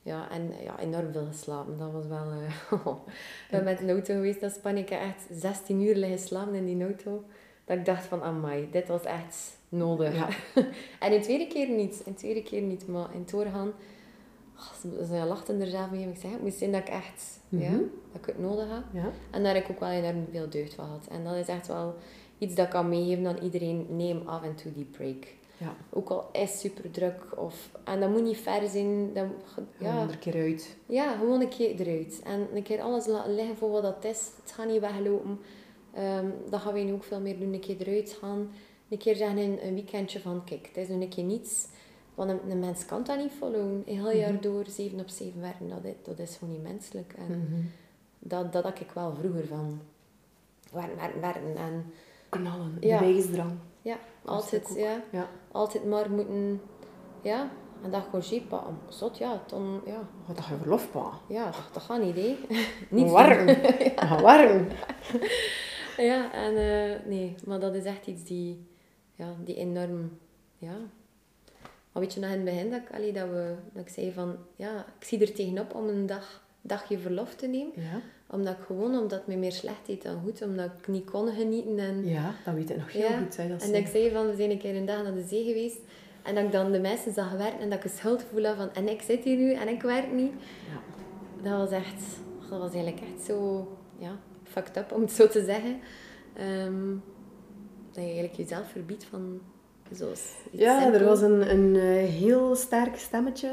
Speaker 1: ja, en ja, enorm veel geslapen. Dat was wel... eh ik ben met een auto geweest naar Spanje. Ik heb echt 16 uur liggen slapen in die auto. Dat ik dacht van, amai, dit was echt nodig.
Speaker 2: Ja.
Speaker 1: en de tweede keer niet. De tweede keer niet. Maar in het ze, lachten er zelf mee. Ik zei, het zijn dat ik echt... Ja,
Speaker 2: Mhm.
Speaker 1: dat ik het nodig had.
Speaker 2: Ja.
Speaker 1: En daar heb ik ook wel enorm veel deugd van gehad. En dat is echt wel iets dat ik kan meegeven aan iedereen. Neem af en toe die break.
Speaker 2: Ja.
Speaker 1: Ook al is het super druk. Of, en dat moet niet ver zijn. Dat,
Speaker 2: Ja. er een keer uit.
Speaker 1: ja, gewoon een keer eruit. En een keer alles laten liggen voor wat dat is. Het gaat niet weglopen. Ehm dat gaan wij nu ook veel meer doen. Een keer eruit gaan. Een keer zeggen een, een weekendje van, kijk, het is nu een keer niets. Want een, een mens kan dat niet volgen. Een heel jaar
Speaker 2: Mhm.
Speaker 1: door, zeven op zeven werken, dat is, dat is gewoon niet menselijk. En
Speaker 2: Mhm.
Speaker 1: dat, dat had ik wel vroeger van. Werken, werken, werken. En
Speaker 2: Knallen,
Speaker 1: Ja. ja, altijd, ja,
Speaker 2: Ja.
Speaker 1: altijd maar moeten... Ja, en dat congé pakken. Zot, ja, dan... Ja,
Speaker 2: Wat dat je verlof, pa.
Speaker 1: ja dat, dat gaat niet, hè. Niet
Speaker 2: warm. Ja, warm.
Speaker 1: Ja, en eh, nee, maar dat is echt iets die, ja, die enorm, ja. Maar weet je nog in het begin dat ik, allee, dat, we, dat ik zei van, ja, ik zie er tegenop om een dag, dagje verlof te nemen.
Speaker 2: Ja.
Speaker 1: Omdat ik gewoon, omdat het me meer slecht deed dan goed, omdat ik niet kon genieten. En,
Speaker 2: ja, dat weet ik nog heel
Speaker 1: Ja.
Speaker 2: goed. Hè, dat
Speaker 1: en dat ik zei van, we zijn een keer een dag naar de zee geweest. En dat ik dan de mensen zag werken en dat ik een schuldgevoel had van, en ik zit hier nu en ik werk niet.
Speaker 2: Ja.
Speaker 1: Dat was echt, dat was eigenlijk echt zo, ja, fucked up om het zo te zeggen. Ehm, dat je eigenlijk jezelf verbiedt van iets
Speaker 2: Ja, er was een, een eh, heel sterk stemmetje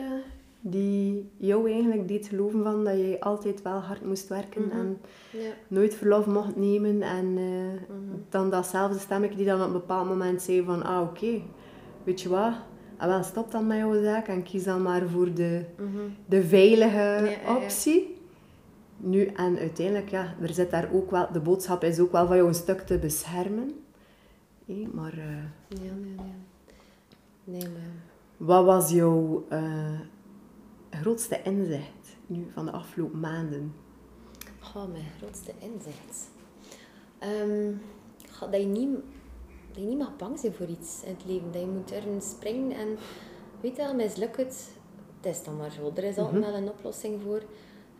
Speaker 2: die jou eigenlijk deed geloven van dat je altijd wel hard moest werken
Speaker 1: Mhm.
Speaker 2: en
Speaker 1: Ja.
Speaker 2: nooit verlof mocht nemen. En eh,
Speaker 1: Mhm.
Speaker 2: dan datzelfde stemmetje die dan op een bepaald moment zei van, ah oké, weet je wat, ah, wel, stop dan met jouw zaak en kies dan maar voor de,
Speaker 1: Mhm.
Speaker 2: de veilige
Speaker 1: ja, ja.
Speaker 2: optie. Nu, en uiteindelijk, ja, er zit daar ook wel, de boodschap is ook wel van jou een stuk te beschermen. Hé, maar eh,
Speaker 1: Ja, nee, nee. Nee, maar...
Speaker 2: wat was jouw eh, grootste inzicht nu van de afgelopen maanden?
Speaker 1: Goh, mijn grootste inzicht. Goh, dat, je niet, dat je niet mag bang zijn voor iets in het leven. Dat je moet erin springen en weet je wel, mislukt het. Het is dan maar zo. Er is altijd wel een oplossing voor.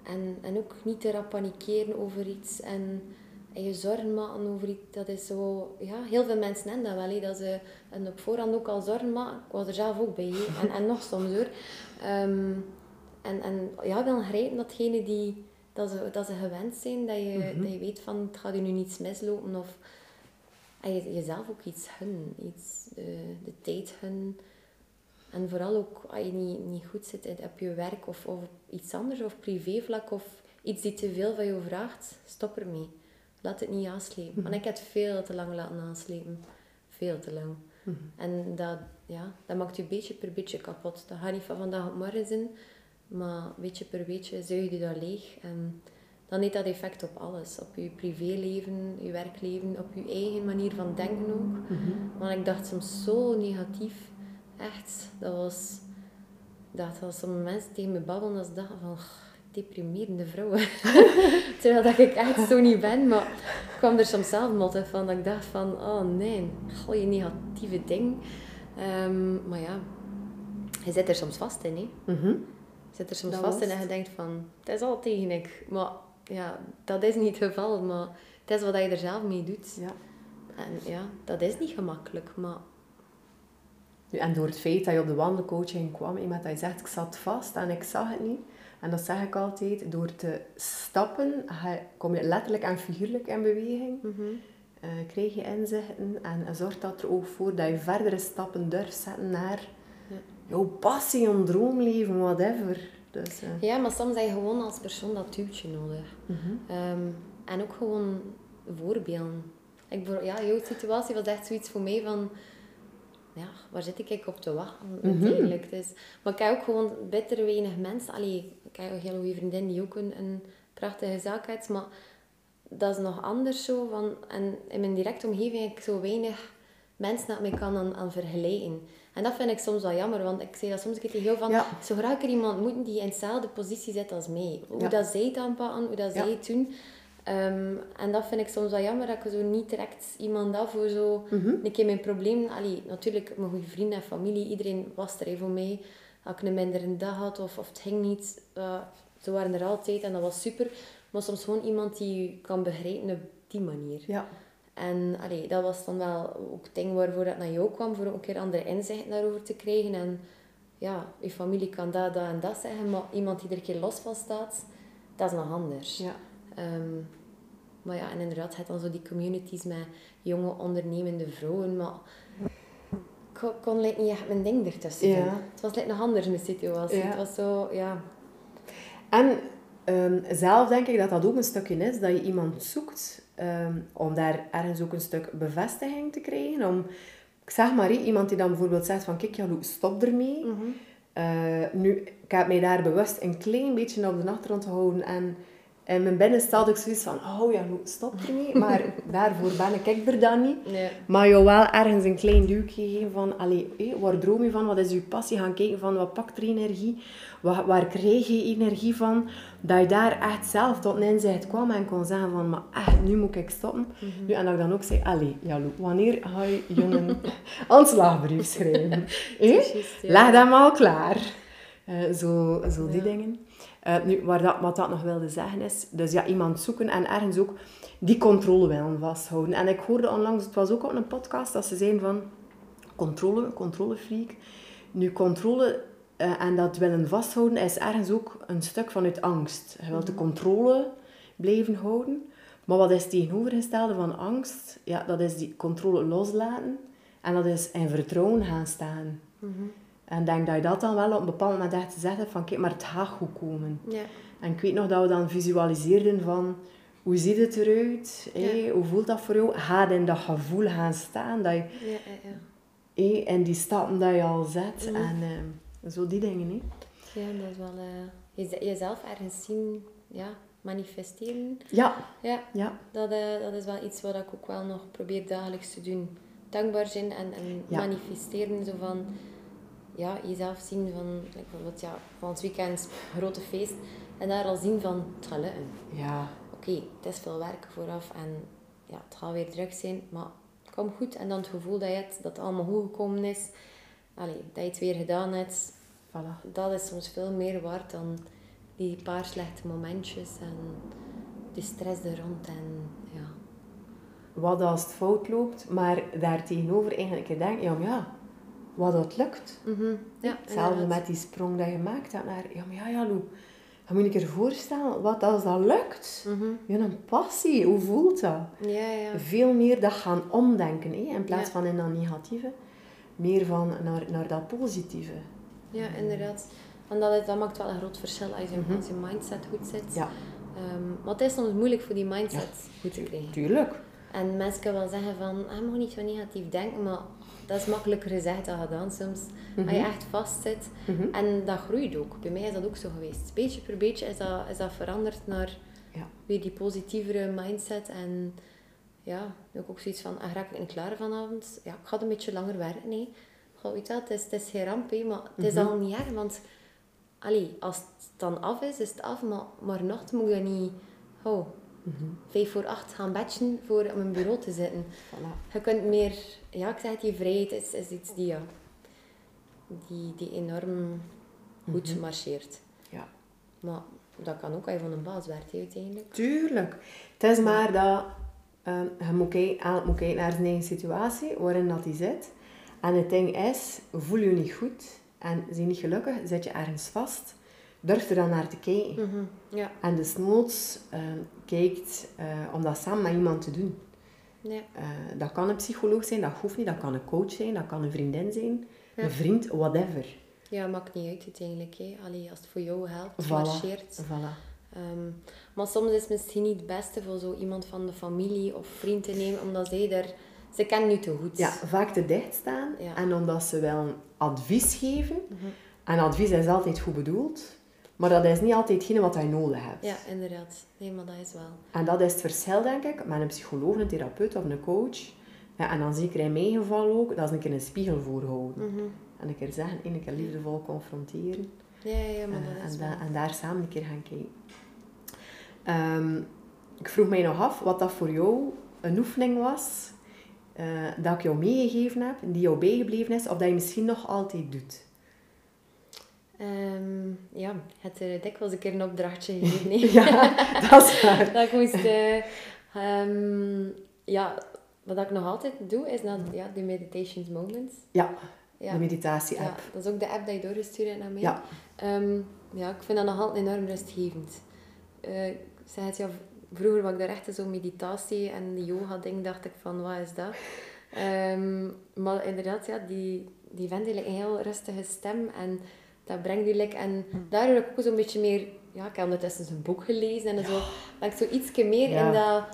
Speaker 1: En, en ook niet te rap panikeren over iets en, en je zorgen maken over iets. Dat is zo... Ja, heel veel mensen hebben dat wel. dat ze en op voorhand ook al zorgen maken. Ik was er zelf ook bij. En, en nog soms hoor. Ehm, en, en ja, wel grijpen datgene die, dat, ze, dat ze gewend zijn. Dat je, dat je weet van, het gaat je nu niets mislopen. Of en je, jezelf ook iets hun. Iets, de, de tijd hun. En vooral ook als je niet, niet goed zit op je werk of, of iets anders, of privévlak, of iets die te veel van je vraagt, stop ermee. Laat het niet aanslepen. Want ik heb het veel te lang laten aanslepen. Veel te lang. En dat, ja, dat maakt je beetje per beetje kapot. Dat gaat niet van vandaag op morgen zijn, maar beetje per beetje zuig je dat leeg. En dan heeft dat effect op alles. Op je privéleven, je werkleven, op je eigen manier van denken ook. Want ik dacht soms zo negatief. Echt, dat was... Dat als sommige mensen tegen me babbelen, dat ze dachten van... "Ugh, Deprimerende vrouwen. Terwijl dat ik echt zo niet ben, maar ik kwam er soms zelf mottig van. Dat ik dacht van, oh nee, goh, je negatieve ding. Ehm, maar ja, je zit er soms vast in, hè.
Speaker 2: Mhm.
Speaker 1: Je zit er soms
Speaker 2: Dat
Speaker 1: vast in en je denkt van, het is al tegen ik. Maar ja, dat is niet het geval, maar het is wat je er zelf mee doet.
Speaker 2: Ja.
Speaker 1: En ja, dat is niet gemakkelijk, maar
Speaker 2: En door het feit dat je op de wandelcoaching kwam, iemand dat je zegt, ik zat vast en ik zag het niet, En dat zeg ik altijd, door te stappen kom je letterlijk en figuurlijk in beweging.
Speaker 1: Mhm.
Speaker 2: Eh, krijg je inzichten en, zorgt dat er ook voor dat je verdere stappen durft zetten naar
Speaker 1: Ja.
Speaker 2: jouw passie, een droomleven, whatever. Dus, eh,
Speaker 1: Ja, maar soms heb je gewoon als persoon dat duwtje nodig.
Speaker 2: mhm.
Speaker 1: Ehm, en ook gewoon voorbeelden. Ik, ja, jouw situatie was echt zoiets voor mij van... Ja, waar zit ik op te wachten
Speaker 2: Mhm.
Speaker 1: uiteindelijk? Dus, maar ik heb ook gewoon bitter weinig mensen. Allee, ik heb een hele goede vriendin die ook een, een prachtige zaak heeft. Maar dat is nog anders zo. Van, en in mijn directe omgeving heb ik zo weinig mensen dat ik me kan aan, aan vergelijken. En dat vind ik soms wel jammer. Want ik zei dat soms een keer tegen jou van...
Speaker 2: Ja.
Speaker 1: Zo graag ik er iemand moeten die in dezelfde positie zit als mij. Hoe
Speaker 2: Ja.
Speaker 1: dat zij het aanpakken, hoe dat zij het doen. Ehm, en dat vind ik soms wel jammer, dat ik zo niet direct iemand af voor zo
Speaker 2: Mhm.
Speaker 1: een keer mijn probleem... Allee, natuurlijk, mijn goede vrienden en familie, iedereen was er hè, voor mij. Als ik een mindere dag had of, of het ging niet, eh, ze waren er altijd en dat was super. Maar soms gewoon iemand die je kan begrijpen op die manier.
Speaker 2: Ja.
Speaker 1: En allee, dat was dan wel ook het ding waarvoor dat naar jou kwam, voor ook een keer andere inzichten daarover te krijgen. En ja, je familie kan dat, dat en dat zeggen, maar iemand die er een keer los van staat, dat is nog anders.
Speaker 2: Ja.
Speaker 1: Ehm, maar ja, en inderdaad, het dan zo die communities met jonge ondernemende vrouwen, maar ik kon- like, niet echt mijn ding ertussen
Speaker 2: Ja.
Speaker 1: Het was like, nog anders mijn situatie.
Speaker 2: Ja.
Speaker 1: Het was zo, ja...
Speaker 2: En ehm, zelf denk ik dat dat ook een stukje is, dat je iemand zoekt ehm, om daar ergens ook een stuk bevestiging te krijgen. Om, ik zeg maar, iemand die dan bijvoorbeeld zegt van, kijk, Jaloe, stop ermee. Eh, nu, ik heb mij daar bewust een klein beetje op de achtergrond gehouden en in mijn binnenste had ik zoiets van, oh ja, stop ermee. Maar daarvoor ben ik er dan niet.
Speaker 1: Nee.
Speaker 2: Maar jou wel ergens een klein duwtje geven van, allee, hé, waar droom je van? Wat is je passie? Gaan kijken van, wat pakt er energie? Waar, waar krijg je energie van? Dat je daar echt zelf tot een inzicht kwam en kon zeggen van, maar echt, nu moet ik stoppen. nu, en dat ik dan ook zei, allee, Jalo, wanneer ga je jongen ontslagbrief schrijven? Leg dat maar al klaar. Eh, zo zo die
Speaker 1: Ja.
Speaker 2: dingen. Eh, nu, waar dat, wat dat nog wilde zeggen is, dus ja, iemand zoeken en ergens ook die controle willen vasthouden. En ik hoorde onlangs, het was ook op een podcast, dat ze zeiden van controle, controlefreak. Nu, controle eh, en dat willen vasthouden is ergens ook een stuk vanuit angst. Je wilt de controle blijven houden. Maar wat is het tegenovergestelde van angst? Ja, dat is die controle loslaten. En dat is in vertrouwen gaan staan. En ik denk dat je dat dan wel op een bepaald moment echt gezegd hebt van kijk, maar het gaat goed komen.
Speaker 1: Ja.
Speaker 2: En ik weet nog dat we dan visualiseerden van hoe ziet het eruit? hé? Hoe voelt dat voor jou? Ga je in dat gevoel gaan staan. Dat je,
Speaker 1: Ja, ja, ja.
Speaker 2: hé, in die stappen dat je al zet.
Speaker 1: Mhm.
Speaker 2: En eh, zo die dingen. Hé.
Speaker 1: Ja, dat is wel... eh, jeze- jezelf ergens zien, ja, manifesteren.
Speaker 2: Ja,
Speaker 1: Ja,
Speaker 2: ja,
Speaker 1: dat, eh, dat is wel iets wat ik ook wel nog probeer dagelijks te doen. Dankbaar zijn en, en
Speaker 2: Ja.
Speaker 1: manifesteren. Zo van, ja, jezelf zien van, bijvoorbeeld, ja, van het weekend, grote feest. En daar al zien van, het gaat lukken.
Speaker 2: ja.
Speaker 1: Oké, het is veel werk vooraf en ja, het gaat weer druk zijn, maar het komt goed. En dan het gevoel dat je hebt, dat het allemaal goed gekomen is. Allee, dat je het weer gedaan hebt.
Speaker 2: Voilà.
Speaker 1: Dat is soms veel meer waard dan die paar slechte momentjes en de stress er rond. En ja,
Speaker 2: Wat als het fout loopt, maar daar tegenover eigenlijk je denkt, ja, maar ja, wat dat lukt.
Speaker 1: ja
Speaker 2: Hetzelfde
Speaker 1: inderdaad.
Speaker 2: met die sprong dat je maakt hebt naar, ja, maar ja, ja, Lou, je moet je je voorstellen, wat als dat lukt?
Speaker 1: Mhm.
Speaker 2: Je hebt een passie, hoe voelt dat?
Speaker 1: Ja, ja.
Speaker 2: Veel meer dat gaan omdenken, hè? in plaats van in dat negatieve. Meer van naar, naar dat positieve.
Speaker 1: Ja, inderdaad. En dat, dat maakt wel een groot verschil als je,
Speaker 2: Mhm.
Speaker 1: als je mindset goed zit.
Speaker 2: Ja,
Speaker 1: maar het is soms moeilijk voor die mindset goed te krijgen.
Speaker 2: tuurlijk.
Speaker 1: En mensen kunnen wel zeggen van, ah, mag niet zo negatief denken, maar dat is makkelijker gezegd dan gedaan soms. Als je echt vastzit.
Speaker 2: Mhm.
Speaker 1: En dat groeit ook. Bij mij is dat ook zo geweest. Beetje per beetje is dat, is dat veranderd naar
Speaker 2: Ja.
Speaker 1: weer die positievere mindset. En ja, ik ook zoiets van, ah, raak ik niet klaar vanavond? Ja, ik ga een beetje langer werken, nee. Goh, weet je wel, het is, het is geen ramp, maar het is
Speaker 2: Mhm.
Speaker 1: al niet erg, want allee, als het dan af is, is het af, maar, maar nog moet je niet oh,
Speaker 2: Mhm.
Speaker 1: vijf voor acht gaan batchen voor op een bureau te zitten.
Speaker 2: Voilà.
Speaker 1: Je kunt meer, ja, ik zeg het, die vrijheid is, is iets die, ja, die, die enorm goed
Speaker 2: Mhm.
Speaker 1: marcheert.
Speaker 2: Ja.
Speaker 1: Maar dat kan ook als je van een baas werkt, uiteindelijk.
Speaker 2: Tuurlijk. Het is maar dat ehm, je moet kijken, eigenlijk moet kijken naar zijn eigen situatie, waarin dat die zit. En het ding is, voel je niet goed en zie je niet gelukkig, zit je ergens vast. Durf er dan naar te kijken.
Speaker 1: Mhm. Ja.
Speaker 2: En desnoods uh, kijkt uh, om dat samen met iemand te doen.
Speaker 1: Ja.
Speaker 2: Uh, dat kan een psycholoog zijn, dat hoeft niet. Dat kan een coach zijn, dat kan een vriendin zijn.
Speaker 1: Ja.
Speaker 2: Een vriend, whatever.
Speaker 1: Ja, maakt niet uit uiteindelijk. Hè. Allee, als het voor jou helpt,
Speaker 2: Voilà.
Speaker 1: marcheert.
Speaker 2: Voilà.
Speaker 1: Ehm, maar soms is het misschien niet het beste voor zo iemand van de familie of vriend te nemen, omdat zij daar... Ze kennen nu te goed.
Speaker 2: Ja, vaak te dicht staan. En omdat ze wel advies geven.
Speaker 1: Mhm.
Speaker 2: En advies is altijd goed bedoeld. Maar dat is niet altijd hetgene wat je nodig hebt.
Speaker 1: Ja, inderdaad. Nee, maar dat is wel.
Speaker 2: En dat is het verschil, denk ik, met een psycholoog, een therapeut of een coach. Ja, en dan zeker in mijn geval ook, dat is een keer een spiegel voorhouden.
Speaker 1: Mhm.
Speaker 2: En een keer zeggen, en een keer liefdevol confronteren.
Speaker 1: Ja, ja, maar
Speaker 2: Eh,
Speaker 1: dat is
Speaker 2: en,
Speaker 1: wel.
Speaker 2: da- en daar samen een keer gaan kijken. Ehm, ik vroeg mij nog af wat dat voor jou een oefening was, eh, dat ik jou meegegeven heb, die jou bijgebleven is, of dat je misschien nog altijd doet.
Speaker 1: Ehm, ja, het er dikwijls een keer een opdrachtje gegeven.
Speaker 2: Ja, dat is waar.
Speaker 1: dat ik moest... eh, ehm, ja, wat ik nog altijd doe, is dan, ja, de meditations moments.
Speaker 2: Ja,
Speaker 1: Ja.
Speaker 2: de meditatie-app.
Speaker 1: Ja, dat is ook de app die je doorgestuurd hebt naar mij.
Speaker 2: Ja.
Speaker 1: Ehm, ja, ik vind dat nog altijd enorm rustgevend. Eh, ik zei het ja, vroeger was ik daar echt zo'n meditatie en die yoga ding, dacht ik van, wat is dat? Maar inderdaad, ja, die, die vent heeft een heel rustige stem en dat brengt die like, en daardoor heb ik ook zo'n beetje meer, ja, ik heb ondertussen zijn boek gelezen en zo, dat ik zo ietsje meer in dat,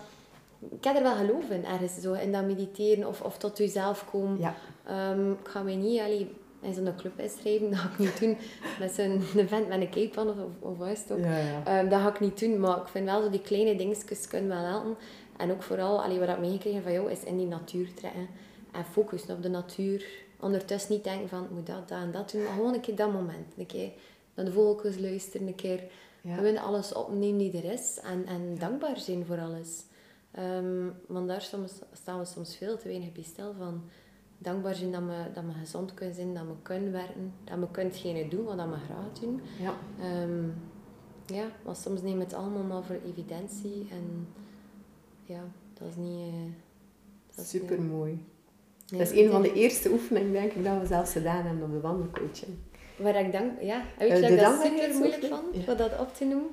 Speaker 1: ik heb er wel geloof in ergens, zo, in dat mediteren of, of tot jezelf komen.
Speaker 2: Ja.
Speaker 1: Ehm, ik ga mij niet allee, in zo'n club inschrijven, dat ga ik niet doen. Met zo'n event met een capepan of, of, of wat ook.
Speaker 2: Ja, ja.
Speaker 1: Ehm, dat ga ik niet doen, maar ik vind wel zo die kleine dingetjes kunnen wel helpen. En ook vooral, allee, wat ik meegekregen van jou, is in die natuur trekken. En focussen op de natuur. Ondertussen niet denken van, ik moet dat, dat en dat doen. Maar gewoon een keer dat moment. Een keer naar de vogeltjes luisteren. Een keer
Speaker 2: Ja.
Speaker 1: gewoon alles opnemen die er is. En, en dankbaar zijn voor alles. Ehm, want daar soms, staan we soms veel te weinig bij stil van. Dankbaar zijn dat we, dat we gezond kunnen zijn, dat we kunnen werken. Dat we kunnen hetgene doen wat we graag doen.
Speaker 2: ja.
Speaker 1: Ehm, ja, maar soms nemen we het allemaal maar voor evidentie. En ja, dat is niet... eh, dat is
Speaker 2: Super mooi.
Speaker 1: Nee,
Speaker 2: dat is een van de eerste oefeningen, denk ik, dat we zelfs gedaan hebben op de wandelcoaching.
Speaker 1: Waar ik dank... Ja, weet
Speaker 2: Eh,
Speaker 1: je dat dat super moeilijk vond,
Speaker 2: Ja.
Speaker 1: dat op te noemen?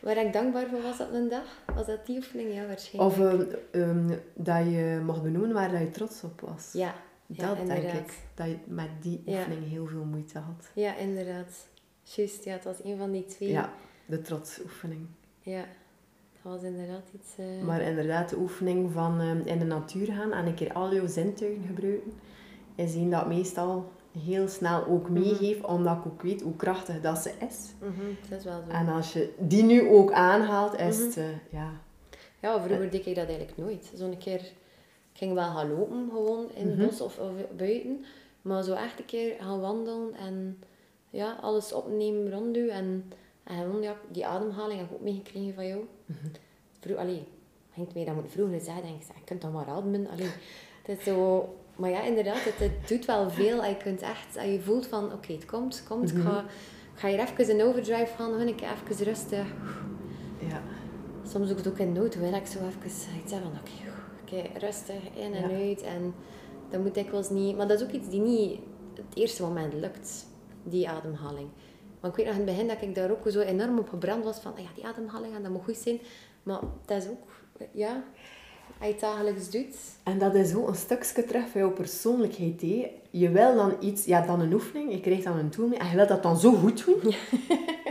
Speaker 1: Waar ik dankbaar voor was op een dag? Was dat die oefening? Ja, waarschijnlijk.
Speaker 2: Of ehm, ehm, dat je mag benoemen waar dat je trots op was.
Speaker 1: Ja, ja
Speaker 2: dat denk ik. Dat je met die
Speaker 1: Ja.
Speaker 2: oefening heel veel moeite had.
Speaker 1: Ja, inderdaad. Juist, ja, het was een van die twee.
Speaker 2: Ja, de trotsoefening.
Speaker 1: Ja, dat was inderdaad iets... eh,
Speaker 2: Maar inderdaad, de oefening van ehm, in de natuur gaan en een keer al jouw zintuigen gebruiken, is een dat meestal heel snel ook
Speaker 1: Mhm.
Speaker 2: meegeeft, omdat ik ook weet hoe krachtig dat ze is.
Speaker 1: mhm, dat is wel zo.
Speaker 2: En als je die nu ook aanhaalt, is
Speaker 1: Mhm.
Speaker 2: het, eh, ja,
Speaker 1: Ja, vroeger deed ik dat eigenlijk nooit. Zo'n keer, ik ging wel gaan lopen gewoon in het bos of, of buiten. Maar zo echt een keer gaan wandelen en ja, alles opnemen rond u. En, en gewoon, ja, die ademhaling heb ik ook meegekregen van jou.
Speaker 2: Mhm.
Speaker 1: Vroeg, allee, ging het mij dat moet vroeger zeggen, denk ik, zeg, je kunt dan maar ademen. Allee, het is zo... Maar ja, inderdaad, het, het doet wel veel. Je kunt echt, je voelt van, oké, het komt, het komt. Ik, ga, ik ga hier even in overdrive gaan, een keer even rustig.
Speaker 2: ja.
Speaker 1: Soms doe ik het ook in nood, wil ik zo even iets zeggen van oké, rustig in en
Speaker 2: Ja.
Speaker 1: uit. En dat moet ik wel eens niet... Maar dat is ook iets die niet het eerste moment lukt, die ademhaling. Maar ik weet nog in het begin dat ik daar ook zo enorm op gebrand was van, ah ja, die ademhaling, en dat moet goed zijn. Maar dat is ook, ja, als je het dagelijks doet.
Speaker 2: En dat is ook een stukje terug van jouw persoonlijkheid. Hè. Je wil dan iets, hebt dan een oefening, je krijgt dan een tool mee en je wilt dat dan zo goed doen.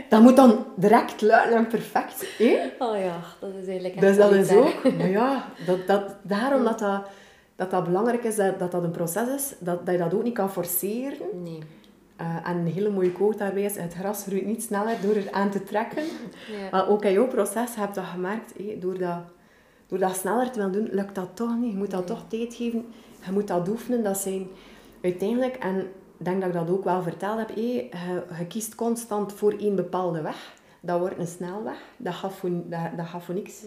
Speaker 2: Dat moet dan direct luid en perfect. Hè?
Speaker 1: Oh ja, dat is eigenlijk
Speaker 2: Dus dat is ook, maar ja, dat, dat, daarom dat dat, dat dat belangrijk is, dat, dat dat een proces is, dat, dat je dat ook niet kan forceren.
Speaker 1: Nee.
Speaker 2: Eh, en een hele mooie quote daarbij is, het gras groeit niet sneller door er aan te trekken. Maar ook in jouw proces heb je dat gemerkt, door, dat, door dat sneller te willen doen, lukt dat toch niet. Je moet dat
Speaker 1: Nee.
Speaker 2: toch tijd geven, je moet dat oefenen. Dat zijn uiteindelijk, en ik denk dat ik dat ook wel verteld heb, je, je kiest constant voor één bepaalde weg. Dat wordt een snelweg, dat gaat voor, dat, dat gaat voor niks.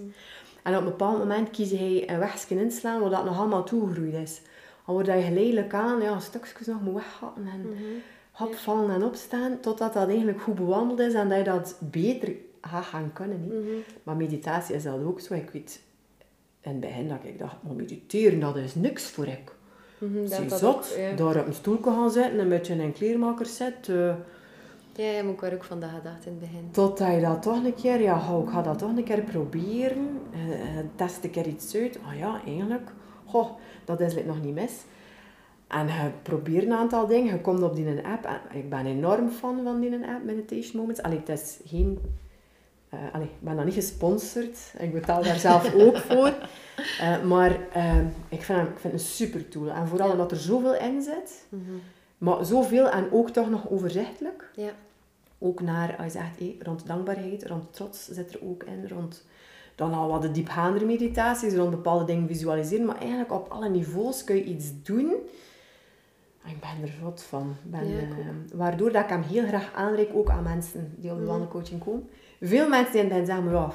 Speaker 2: En op een bepaald moment kies je een wegje inslaan waar dat nog allemaal toegegroeid is. Dan word je geleidelijk aan, ja, stukjes nog moet weggatten en hop, vallen en opstaan, totdat dat eigenlijk goed bewandeld is en dat je dat beter gaat gaan kunnen.
Speaker 1: Mhm.
Speaker 2: Maar meditatie is dat ook zo. Ik weet in het begin dat ik dacht, maar mediteren, dat is niks voor ik. Zie
Speaker 1: dat
Speaker 2: zot,
Speaker 1: ook, ja.
Speaker 2: daar op een stoelje gaan zitten, een beetje in een kleermaker zit. eh,
Speaker 1: Ja, ja, maar ik ook van dat gedacht in het begin.
Speaker 2: Totdat je dat toch een keer, ja, ik ga dat toch een keer proberen. Eh, eh, test een keer iets uit. Ah ja, eigenlijk, goh, dat is het nog niet mis. En je probeert een aantal dingen. Je komt op die app. En ik ben enorm fan van die app, Meditation Moments. Allee, het is geen... Uh, allee, ik ben dan niet gesponsord. Ik betaal daar zelf ook voor. Uh, maar uh, ik, vind ik vind het een super tool. En vooral omdat er zoveel in zit. Mm -hmm. Maar zoveel en ook toch nog overzichtelijk.
Speaker 1: Ja.
Speaker 2: Ook naar, als je zegt, hey, rond dankbaarheid, rond trots zit er ook in. Rond dan al wat de diepgaandere meditaties, rond bepaalde dingen visualiseren. Maar eigenlijk op alle niveaus kun je iets doen ik ben er zot van. Ben, ja, uh, waardoor dat ik hem heel graag aanreik, ook aan mensen die op de wandelcoaching komen. Veel mensen die dan zeggen, oh,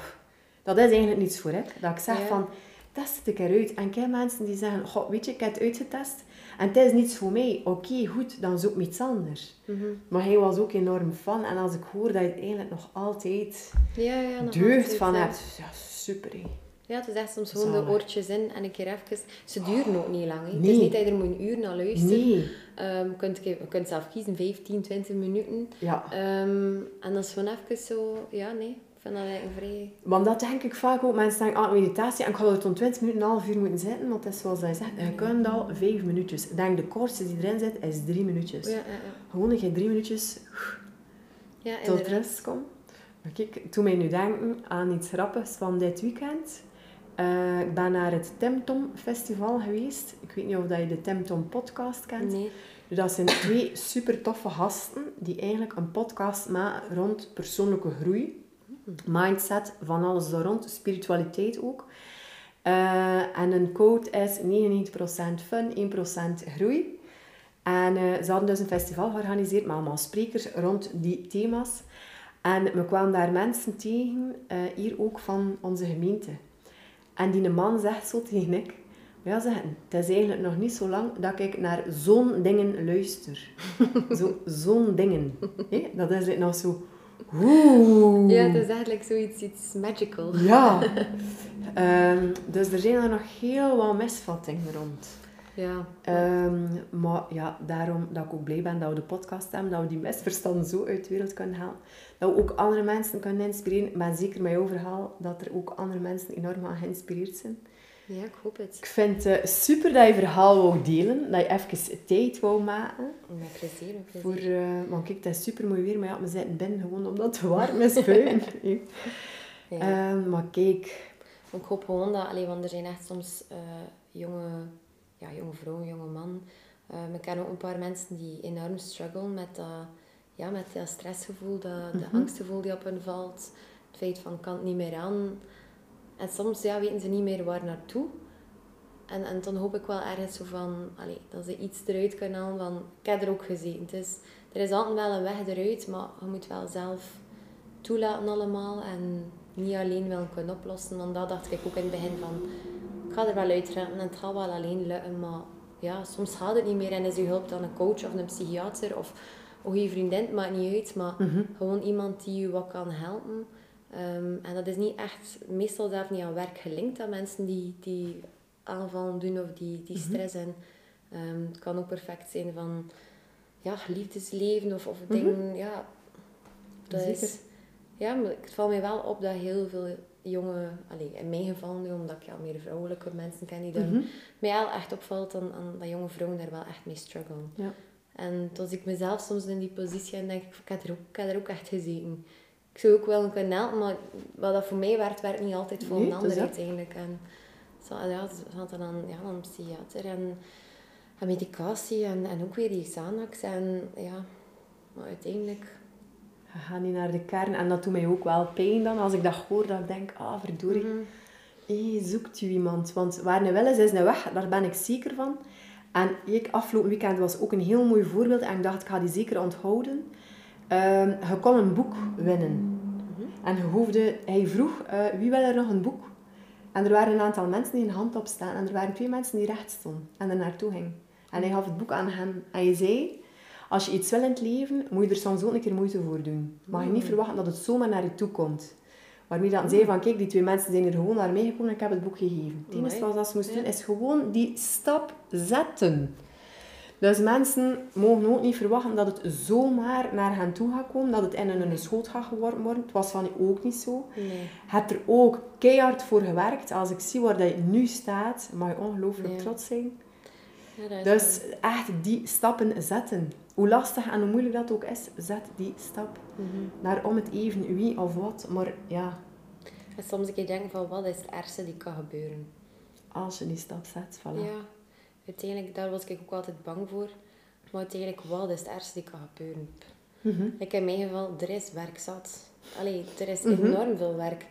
Speaker 2: dat is eigenlijk niets voor ik. Dat ik zeg ja. van, test het een keer uit. En ik heb mensen die zeggen, goh, weet je, ik heb het uitgetest en het is niets voor mij. Oké, okay, goed, dan zoek ik iets anders. Mm -hmm. Maar hij was ook enorm fan. En als ik hoor dat je het eigenlijk nog altijd
Speaker 1: ja, ja, nog
Speaker 2: deugd
Speaker 1: altijd,
Speaker 2: van hebt, ja, super. Hé.
Speaker 1: Ja, het is echt soms gewoon de oortjes in en een keer even... Ze duren ook niet lang. Nee. Het is niet dat je er moet een uur naar luistert.
Speaker 2: Nee.
Speaker 1: Um, je, kunt, je kunt zelf kiezen, 15, 20 minuten.
Speaker 2: Ja.
Speaker 1: Um, en dat is gewoon even zo... Ja, nee. Ik vind dat eigenlijk vrij...
Speaker 2: Want dat denk ik vaak ook. Mensen denken, ah, meditatie. En ik ga er tot 20 minuten, een half uur moeten zitten. Want dat is zoals hij zegt. Je kunt al 5 minuutjes. Ik denk de kortste die erin zit, is 3 minuutjes.
Speaker 1: Ja, ja, ja.
Speaker 2: Gewoon dat je 3 minuutjes
Speaker 1: ja,
Speaker 2: tot rust komt. Maar kijk, toen mij nu denken aan iets grappigs van dit weekend. Uh, ik ben naar het Temtom Festival geweest. Ik weet niet of dat je de Temtom podcast kent.
Speaker 1: Nee.
Speaker 2: Dus dat zijn twee super toffe gasten die eigenlijk een podcast maken rond persoonlijke groei, mindset, van alles daar rond, spiritualiteit ook. Uh, en een code is 99% fun, 1% groei. En uh, ze hadden dus een festival georganiseerd met allemaal sprekers rond die thema's. En we kwamen daar mensen tegen, hier ook van onze gemeente. En die man zegt zo tegen ik, ja zeg, het is eigenlijk nog niet zo lang dat ik naar zo'n dingen luister. zo, zo'n dingen. He? Dat is nog zo... Oeh.
Speaker 1: Ja, het is eigenlijk zoiets iets magical.
Speaker 2: Ja. um, dus er zijn er nog heel wat misvattingen rond.
Speaker 1: Ja.
Speaker 2: Um, maar ja, daarom dat ik ook blij ben dat we de podcast hebben, dat we die misverstanden zo uit de wereld kunnen halen. Dat we ook andere mensen kunnen inspireren. Ben zeker met jouw verhaal dat er ook andere mensen enorm aan geïnspireerd zijn.
Speaker 1: Ja, ik hoop het.
Speaker 2: Ik vind het uh, super dat je verhaal wou delen, dat je even tijd wou maken.
Speaker 1: Met plezier, met plezier.
Speaker 2: Voor, uh, want kijk, het is super mooi weer, maar ja, we zitten binnen gewoon omdat het warm is buiten. ja. um, maar kijk...
Speaker 1: Ik hoop gewoon dat, allee, want er zijn echt soms uh, jonge ja, jonge vrouw, jonge man. Uh, ik ken ook een paar mensen die enorm struggelen met dat, ja, met dat stressgevoel, dat, de
Speaker 2: Mhm.
Speaker 1: angstgevoel die op hen valt. Het feit van, kan het niet meer aan. En soms ja, weten ze niet meer waar naartoe. En, en dan hoop ik wel ergens zo van, allee, dat ze iets eruit kunnen halen van, ik heb er ook gezeten. Het is, er is altijd wel een weg eruit, maar je moet wel zelf toelaten allemaal. En niet alleen wel kunnen oplossen. Want dat dacht ik ook in het begin van, ik ga er wel uitraken en het gaat wel alleen lukken, maar ja, soms gaat het niet meer en is je hulp dan een coach of een psychiater of een goede vriendin, het maakt niet uit, maar
Speaker 2: Mhm.
Speaker 1: gewoon iemand die je wat kan helpen. Ehm, en dat is niet echt, meestal zelf niet aan werk gelinkt aan mensen die, die aanvallen doen of die, die stress en ehm, het kan ook perfect zijn van ja, liefdesleven of, of dingen, ja. Dat
Speaker 2: Zeker.
Speaker 1: is, ja, maar het valt mij wel op dat heel veel jonge, allee, in mijn geval nu, omdat ik ja, meer vrouwelijke mensen ken die daar
Speaker 2: Mhm.
Speaker 1: mij wel echt opvalt dan, aan dat jonge vrouwen daar wel echt mee struggelen.
Speaker 2: Ja.
Speaker 1: En als ik mezelf soms in die positie en denk ik, ik heb er ook, ik heb er ook echt gezeten. Ik zou ook wel kunnen helpen, maar wat dat voor mij werkt, werkt niet altijd voor
Speaker 2: Nee,
Speaker 1: een ander uiteindelijk. En zo, ja, ze gaan dan ja, dan een psychiater en, en medicatie en, en ook weer die Xanax. En ja, maar uiteindelijk...
Speaker 2: Je gaat niet naar de kern. En dat doet mij ook wel pijn dan, als ik dat hoor, dat ik denk, ah, verdorie.
Speaker 1: Mhm.
Speaker 2: Hé, zoekt u iemand. Want waar een wel is, is een weg. Daar ben ik zeker van. En ik, afgelopen weekend was ook een heel mooi voorbeeld. En ik dacht, ik ga die zeker onthouden. Ehm, je kon een boek winnen. En je hoefde, hij vroeg, eh, wie wil er nog een boek? En er waren een aantal mensen die een hand opstaan. En er waren twee mensen die recht stonden en er naartoe gingen. En hij gaf het boek aan hen. En hij zei, als je iets wil in het leven, moet je er soms ook een keer moeite voor doen. Mag je niet verwachten dat het zomaar naar je toe komt. Waarmee dan zei van, kijk, die twee mensen zijn er gewoon naar mij gekomen en ik heb het boek gegeven. Het enige wat ze moesten doen, is gewoon die stap zetten. Dus mensen mogen ook niet verwachten dat het zomaar naar hen toe gaat komen, dat het in hun schoot gaat geworden worden. Het was van ook niet zo.
Speaker 1: Nee.
Speaker 2: Je hebt er ook keihard voor gewerkt. Als ik zie waar dat je nu staat, mag je ongelooflijk trots zijn.
Speaker 1: Ja,
Speaker 2: Dus echt die stappen zetten. Hoe lastig en hoe moeilijk dat ook is, zet die stap.
Speaker 1: Mhm.
Speaker 2: Naar om het even wie of wat. Maar ja,
Speaker 1: En soms een keer denken van, wat is het ergste die kan gebeuren?
Speaker 2: als je die stap zet, voilà.
Speaker 1: Ja, uiteindelijk, daar was ik ook altijd bang voor. Maar uiteindelijk, wat is het ergste die kan gebeuren?
Speaker 2: Mhm.
Speaker 1: Ik in mijn geval, er is werk zat. Allee, er is
Speaker 2: Mhm.
Speaker 1: enorm veel werk.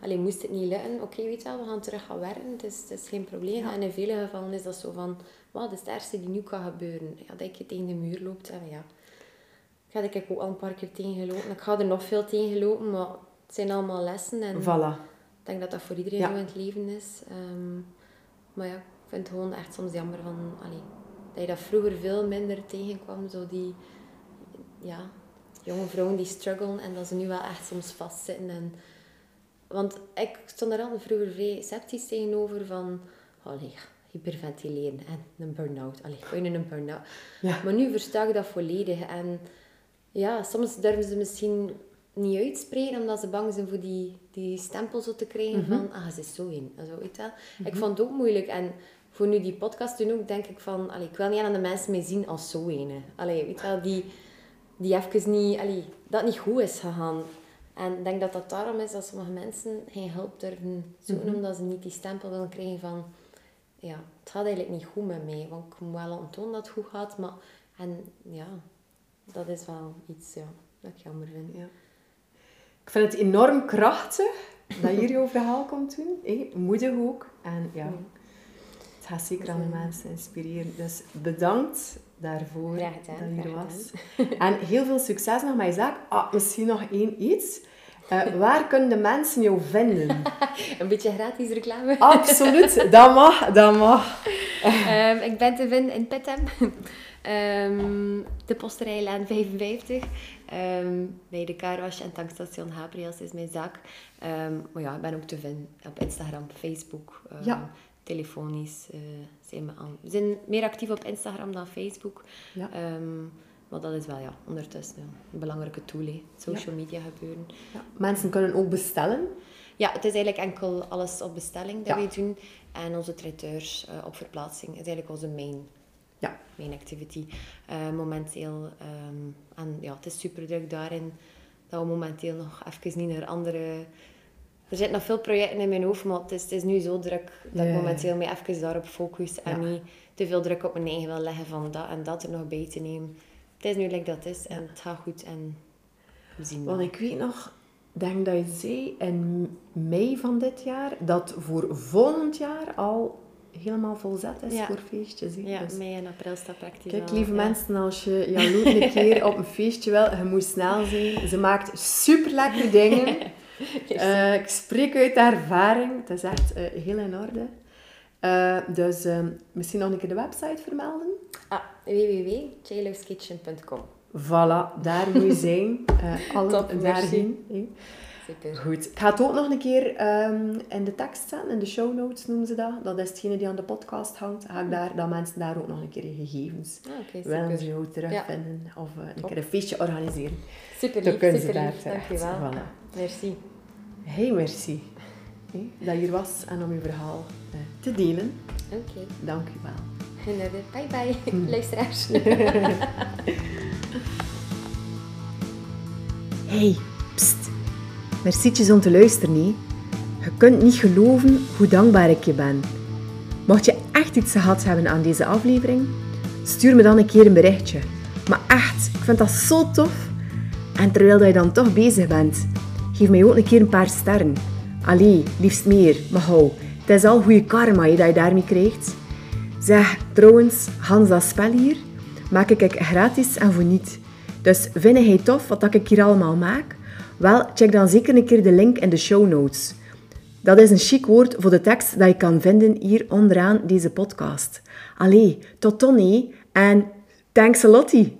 Speaker 1: Allee, moest het niet lukken, oké, weet je wel, we gaan terug gaan werken. Het is, het is geen probleem.
Speaker 2: Ja.
Speaker 1: En in vele gevallen is dat zo van, wat is het ergste die nu kan gebeuren? Ja, dat je tegen de muur loopt. En ja, ik ga ik ook al een paar keer tegengelopen. Ik ga er nog veel tegenlopen, maar het zijn allemaal lessen. En
Speaker 2: Voilà.
Speaker 1: ik denk dat dat voor iedereen
Speaker 2: Ja.
Speaker 1: zo in het leven is. Ehm, maar ja, ik vind het gewoon echt soms jammer van, allee, dat je dat vroeger veel minder tegenkwam. Zo die, ja, jonge vrouwen die struggelen en dat ze nu wel echt soms vastzitten. En, want ik stond er altijd vroeger vrij sceptisch tegenover van, allee, hyperventileren en een burn-out. Allee, je een burn-out.
Speaker 2: Ja.
Speaker 1: Maar nu versta ik dat volledig. En ja, soms durven ze misschien niet uitspreken omdat ze bang zijn voor die, die stempel zo te krijgen van, ah, ze is zo in. Zo, weet wel. Ik vond het ook moeilijk. En voor nu die podcast doen ook, denk ik van, allee, ik wil niet aan de mensen mee zien als zo een. Allee, weet je wel, die, die even niet, allee, dat niet goed is gegaan. En ik denk dat dat daarom is dat sommige mensen geen hulp durven zoeken, omdat ze niet die stempel willen krijgen van, ja, het gaat eigenlijk niet goed met mij. Want ik moet wel laten tonen dat het goed gaat, maar, en ja, dat is wel iets, ja, dat ik jammer vind.
Speaker 2: Ja. Ik vind het enorm krachtig dat hier jouw verhaal komt doen. Moedig ook. En ja, het gaat zeker andere mensen inspireren. Dus bedankt daarvoor
Speaker 1: gedaan,
Speaker 2: dat je hier
Speaker 1: graag
Speaker 2: was. En heel veel succes nog met je zaak. Ah, misschien nog één iets. Eh, waar kunnen de mensen jou vinden?
Speaker 1: Een beetje gratis reclame.
Speaker 2: Absoluut, dat mag, dat mag.
Speaker 1: Ehm, ik ben te vinden in Petem. Ehm, de Posterijlaan 55. Ehm, bij de Carwash en tankstation Habriels is mijn zaak. Ehm, maar ja, ik ben ook te vinden op Instagram, Facebook,
Speaker 2: Ja.
Speaker 1: telefonisch. eh, zijn we, aan. we zijn meer actief op Instagram dan Facebook.
Speaker 2: Ja.
Speaker 1: Maar dat is wel ja, ondertussen ja, een belangrijke tool. hè. Social media gebeuren.
Speaker 2: Ja. Mensen kunnen ook bestellen.
Speaker 1: Ja, het is eigenlijk enkel alles op bestelling dat wij doen. En onze traiteurs eh, op verplaatsing is eigenlijk onze main,
Speaker 2: Ja.
Speaker 1: main activity. Eh, momenteel, ehm, en ja, het is super druk daarin dat we momenteel nog even niet naar andere... Er zitten nog veel projecten in mijn hoofd, maar het is, het is nu zo druk dat ik momenteel me even daarop focus en niet te veel druk op mijn eigen wil leggen van dat en dat er nog bij te nemen. Het is nu like dat het is en het gaat goed en we zien wel.
Speaker 2: Want ik weet nog, denk dat je zei in mei van dit jaar, dat voor volgend jaar al helemaal volzet is
Speaker 1: Ja.
Speaker 2: voor feestjes. hè.
Speaker 1: Ja,
Speaker 2: Dus
Speaker 1: mei en april staat praktisch
Speaker 2: Kijk,
Speaker 1: al,
Speaker 2: lieve
Speaker 1: ja.
Speaker 2: mensen, als je Jaloet een keer op een feestje wil, je moet snel zijn. Ze maakt super lekkere dingen. Eh, ik spreek uit ervaring. Het is echt eh, heel in orde. Eh, dus eh, misschien nog een keer de website vermelden.
Speaker 1: Ah, www.jloskitchen.com.
Speaker 2: Voilà, daar moet je zijn. Eh alle
Speaker 1: Top. Super.
Speaker 2: Goed. Ik ga het ook nog een keer ehm, in de tekst zetten, in de show notes noemen ze dat. Dat is hetgene die aan de podcast hangt. Ga ik daar, dat mensen daar ook nog een keer gegevens
Speaker 1: Ah, oké,
Speaker 2: willen
Speaker 1: super.
Speaker 2: ze jou terugvinden. Of eh, een
Speaker 1: Top.
Speaker 2: keer een feestje organiseren.
Speaker 1: Super
Speaker 2: Dan
Speaker 1: lief,
Speaker 2: ze
Speaker 1: super
Speaker 2: daar
Speaker 1: lief.
Speaker 2: terecht.
Speaker 1: Dankjewel.
Speaker 2: Voilà.
Speaker 1: Merci.
Speaker 2: Hey, merci. Dat je hier was en om je verhaal eh, te delen.
Speaker 1: Oké.
Speaker 2: Dank je wel.
Speaker 1: En, eh, Bye bye, luisteraars.
Speaker 3: Hey, pst. Mercietjes om te luisteren, nee. Je kunt niet geloven hoe dankbaar ik je ben. Mocht je echt iets gehad hebben aan deze aflevering, stuur me dan een keer een berichtje. Maar echt, ik vind dat zo tof. En terwijl dat je dan toch bezig bent, geef mij ook een keer een paar sterren. Allee, liefst meer, maar hou. Het is al goede karma hè, dat je daarmee krijgt. Zeg, trouwens, Hans dat spel hier, maak ik gratis en voor niet. Dus vind jij tof wat ik hier allemaal maak? Wel, check dan zeker een keer de link in de show notes. Dat is een chic woord voor de tekst dat je kan vinden hier onderaan deze podcast. Allee, tot hé, en thanks a lottie.